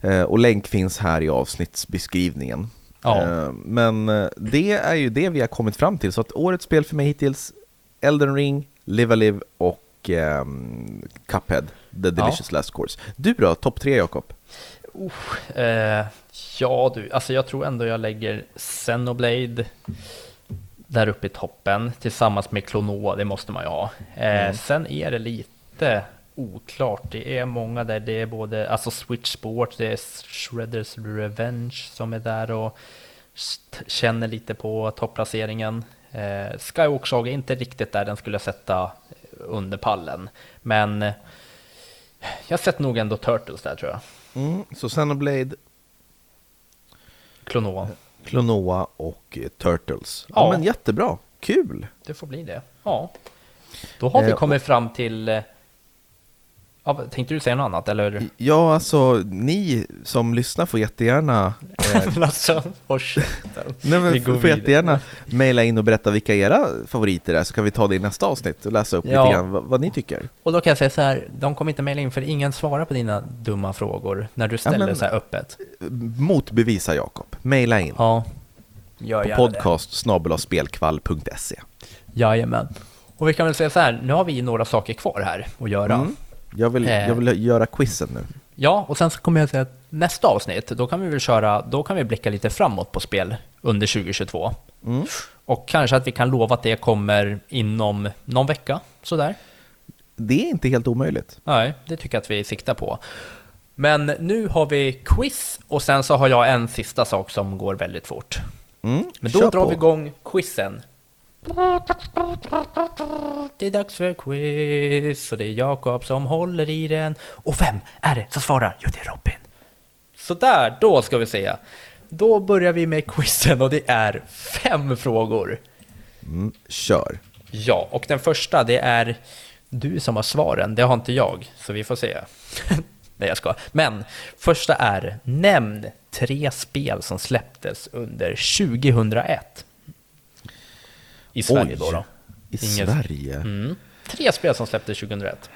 Eh, och länk finns här i avsnittsbeskrivningen. Ja. Eh, men eh, det är ju det vi har kommit fram till. Så att årets spel för mig hittills, Elden Ring, Live a Live och ehm, Cuphead, The Delicious Last Course. Du då, topp tre Jakob? Eh, ja du, alltså jag tror ändå jag lägger Xenoblade där uppe i toppen tillsammans med Klonoa, det måste man ju ha. Eh, Sen är det lite oklart, det är många där, det är både alltså Switch Sport, det är Shredders Revenge som är där och känner lite på topplaceringen. Eh, Skywalk Saga är inte riktigt där den skulle sätta under pallen, men jag sätter nog ändå Turtles där tror jag. Mm, så Xenoblade, Klonoa. Klonoa och eh, Turtles. Ja, Ja. men jättebra, kul! Det får bli det. Ja. Då har vi Eh, kommit fram till eh, Ja, tänkte du säga något annat eller? Ja, alltså ni som lyssnar får jättegärna eh, *laughs* alltså. *laughs* Nej, Vi men går får jättegärna mejla in och berätta vilka era favoriter är så kan vi ta det i nästa avsnitt och läsa upp Ja. lite grann vad, vad ni tycker. Och då kan jag säga så här, de kommer inte mejla in för ingen svarar på dina dumma frågor när du ställer men- så här öppet. Motbevisa Jakob, mejla in Ja, gör på podcast. Jajamän. Och vi kan väl säga så här, nu har vi några saker kvar här att göra. Mm. Jag, vill, Eh. jag vill göra quizen nu. Ja, och sen så kommer jag säga att nästa avsnitt, då kan vi väl köra, då kan vi blicka lite framåt på spel under 2022. Mm. Och kanske att vi kan lova att det kommer inom någon vecka, sådär. Det är inte helt omöjligt. Nej, det tycker jag att vi siktar på. Men nu har vi quiz och sen så har jag en sista sak som går väldigt fort. Mm. Men då drar på. vi igång quizen. Det är dags för quiz och det är Jakob som håller i den. Och vem är det som svarar? Jo, det är Robin. Sådär, då ska vi se. Då börjar vi med quizen och det är fem frågor. Mm. Kör. Ja, och den första det är du som har svaren, det har inte jag, så vi får se. *laughs* Nej, jag ska. Men första är, nämn tre spel som släpptes under 2001. I Sverige Oj. då. då. I Inget- Sverige? Mm. Tre spel som släpptes 2001.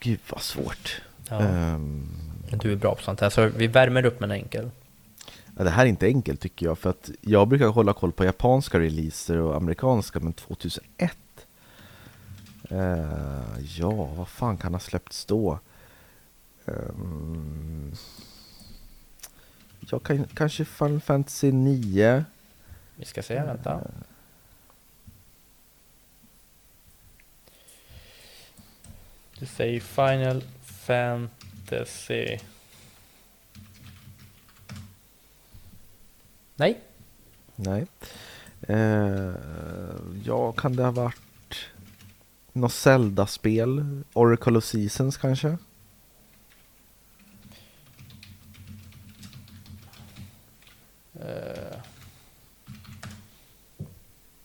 Gud vad svårt. Ja. Ehm, Men Du är bra på sånt här, så vi värmer upp med en enkel. ja, det här är inte enkelt tycker jag, för att jag brukar hålla koll på japanska releaser och amerikanska, men 2001? Eh, ja, vad fan kan ha släppts då? Ehm, jag kan, kanske Final Fantasy 9? Vi ska se, vänta. Du säger Final Fantasy... Nej, Nej. Eh, ja, kan det ha varit något Zelda-spel? Oracle of Seasons kanske?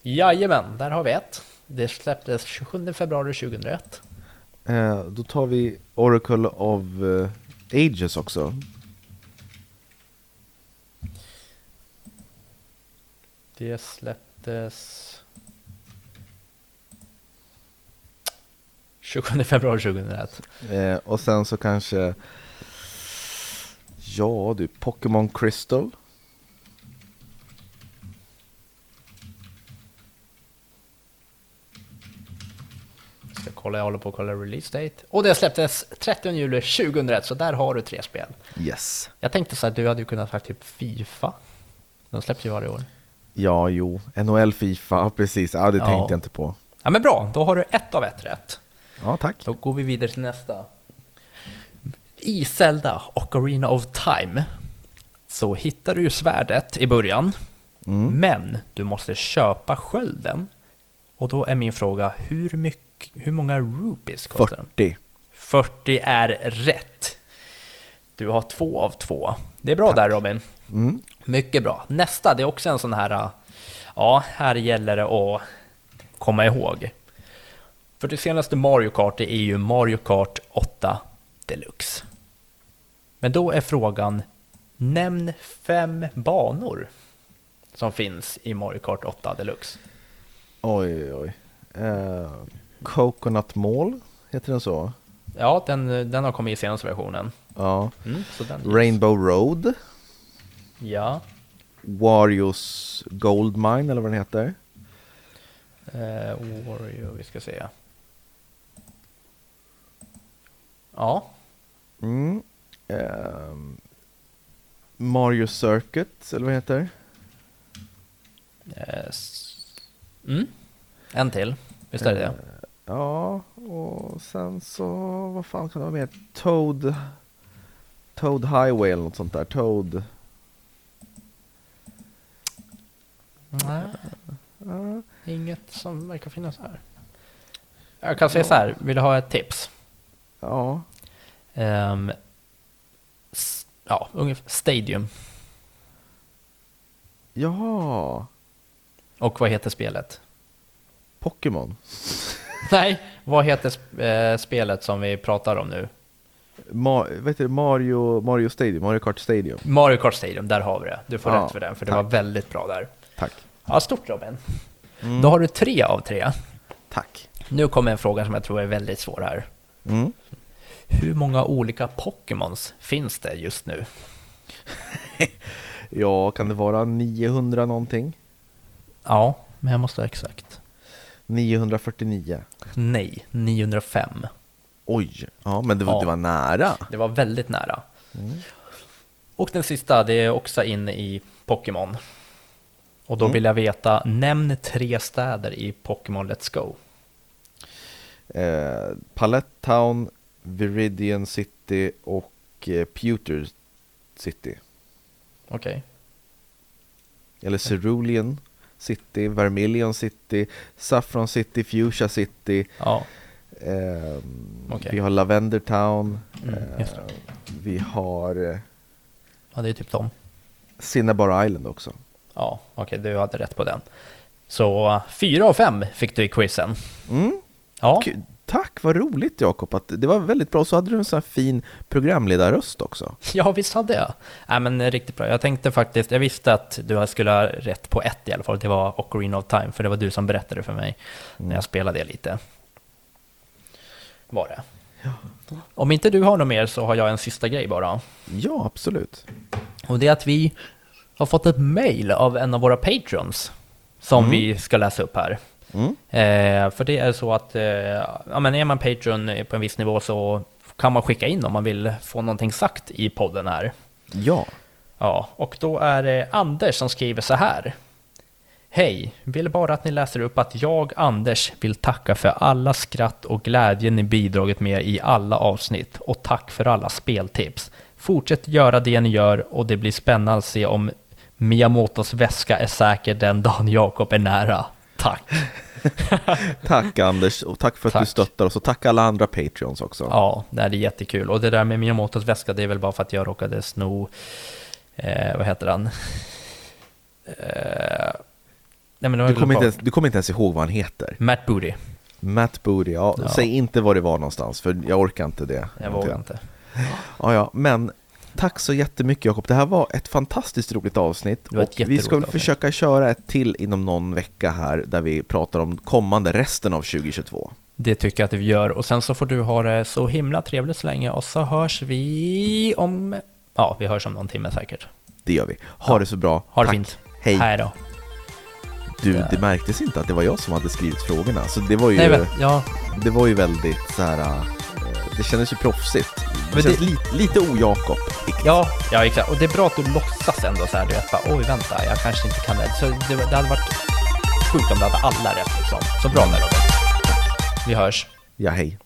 jajamän, där har vi ett. Det släpptes 27 februari 2001. Eh, då tar vi Oracle of eh, Ages också. Det släpptes... 27 februari 2001. Eh, och sen så kanske... Ja du, Pokémon Crystal. Kolla, jag håller på att kolla release date. Och det släpptes 30 juli 2001, så där har du tre spel. Yes. Jag tänkte så här, du hade ju kunnat sagt typ Fifa. De släpps ju varje år. Ja, jo. NHL, Fifa, precis. Ja, det Ja. tänkte jag inte på. Ja men bra, då har du ett av ett rätt. Ja, tack. Då går vi vidare till nästa. I Zelda Ocarina of Time så hittar du ju svärdet i början. Mm. Men du måste köpa skölden. Och då är min fråga, hur, mycket, hur många rupees kostar den? 40. 40 är rätt. Du har två av två. Det är bra där Robin. Mm. Mycket bra. Nästa, det är också en sån här... Ja, här gäller det att komma ihåg. För det senaste Mario Kart är ju Mario Kart 8 Deluxe. Men då är frågan, nämn fem banor som finns i Mario Kart 8 Deluxe. Oj, oj, oj. Eh, Coconut Mall, heter den så? Ja, den, den har kommit i senaste versionen. Ja. Mm, den Rainbow Road. Ja. Warios Gold Mine, eller vad den heter. Eh, Wario, vi ska se. Ja, Mm. Ehm, Mario Circuit, eller vad det heter. eh, s- mm. en till. Visst är det det? Ja, och sen så, vad fan kan det vara mer? Toad, Toad Highway eller något sånt där. Toad, Nej, ja, inget som verkar finnas här. Jag kan säga så här, vill du ha ett tips? ja, s- ja, ungefär Stadium. ja, Och vad heter spelet? Pokémon. *laughs* Nej, Vad heter eh, spelet som vi pratar om nu? Ma vet du, Mario, Mario Stadium, Mario Kart Stadium. Mario Kart Stadium, där har vi det. Du får Ja, rätt för den, för det tack. var väldigt bra där. Tack. Ja, stort Robin. Mm. Då har du tre av tre. Tack. Nu kommer en fråga som jag tror är väldigt svår här. Mm. Hur många olika Pokémons finns det just nu? *laughs* Ja, kan det vara 900 någonting? Ja, men jag måste ha exakt. 949. Nej, 905. Oj, ja men det var, Ja. det var nära. Det var väldigt nära. Mm. Och den sista, det är också inne i Pokémon. Och då Mm. vill jag veta, nämn tre städer i Pokémon Let's Go. Eh, Palette Town, Viridian City och eh, Pewter City. Okej. Eller Cerulean City, Vermilion City, Saffron City, Fuchsia City. Ja, ehm, Okej. Vi har Lavender Town. Mm, eh, vi har eh, ja, det är typ dem. Cinnabar Island också. Ja, okej, du hade rätt på den. Så fyra av fem fick du i quizen. Mm. Ja, Kul. Tack, vad roligt Jakob. Det var väldigt bra. Så hade du en sån här fin programledarröst också. ja visst hade jag. Nej, men eh, riktigt bra. Jag tänkte faktiskt, jag visste att du skulle ha rätt på ett i alla fall. Det var Ocarina of Time, för det var du som berättade för mig när jag spelade det lite. Var det. Om inte du har något mer så har jag en sista grej bara. Ja, absolut. Och det är att vi har fått ett mail av en av våra patrons som vi ska läsa upp här. Mm. Eh, för det är så att eh, ja, men är man Patreon på en viss nivå så kan man skicka in om man vill få någonting sagt i podden här. Ja. Ja, och då är det Anders som skriver så här. Hej, vill bara att ni läser upp att jag, Anders, vill tacka för alla skratt och glädje ni bidragit med i alla avsnitt och tack för alla speltips. Fortsätt göra det ni gör och det blir spännande att se om Miyamotos väska är säker den dagen Jakob är nära. Tack! *laughs* Tack Anders och tack för att du Tack. stöttar oss och tack alla andra Patreons också. Ja, det är jättekul. Och det där med Miyamotos väska, det är väl bara för att jag råkade sno, eh, vad heter han? Eh, nej, men Du kommer, inte ens, du kommer inte ens ihåg vad han heter. Matt Booty. Matt Booty, ja, Ja. säg inte var det var någonstans för jag orkar inte det. Jag vågar inte. Ja, ja, men tack så jättemycket Jakob. Det här var ett fantastiskt roligt avsnitt. Och vi ska avsnitt. försöka köra ett till inom någon vecka här där vi pratar om kommande resten av 2022. Det tycker jag att vi gör. Och sen så får du ha det så himla trevligt så länge. Och så hörs vi om... Ja, vi hörs om någon timme säkert. Det gör vi. Ha Ja. det så bra. Ha det Tack. fint. Hej. Hej då. Du, det märktes inte att det var jag som hade skrivit frågorna. Så det var ju, Nej, men, ja, det var ju väldigt så här. Det kändes ju proffsigt. Det känns det- lite, lite ojakob. ja, ja, exakt. Och det är bra att du låtsas ändå så här. Du vet bara, oj, vänta, jag kanske inte kan det. Så det, det hade varit sjukt om du hade alla rätt liksom. Så bra där Robin. Vi hörs. Ja, hej.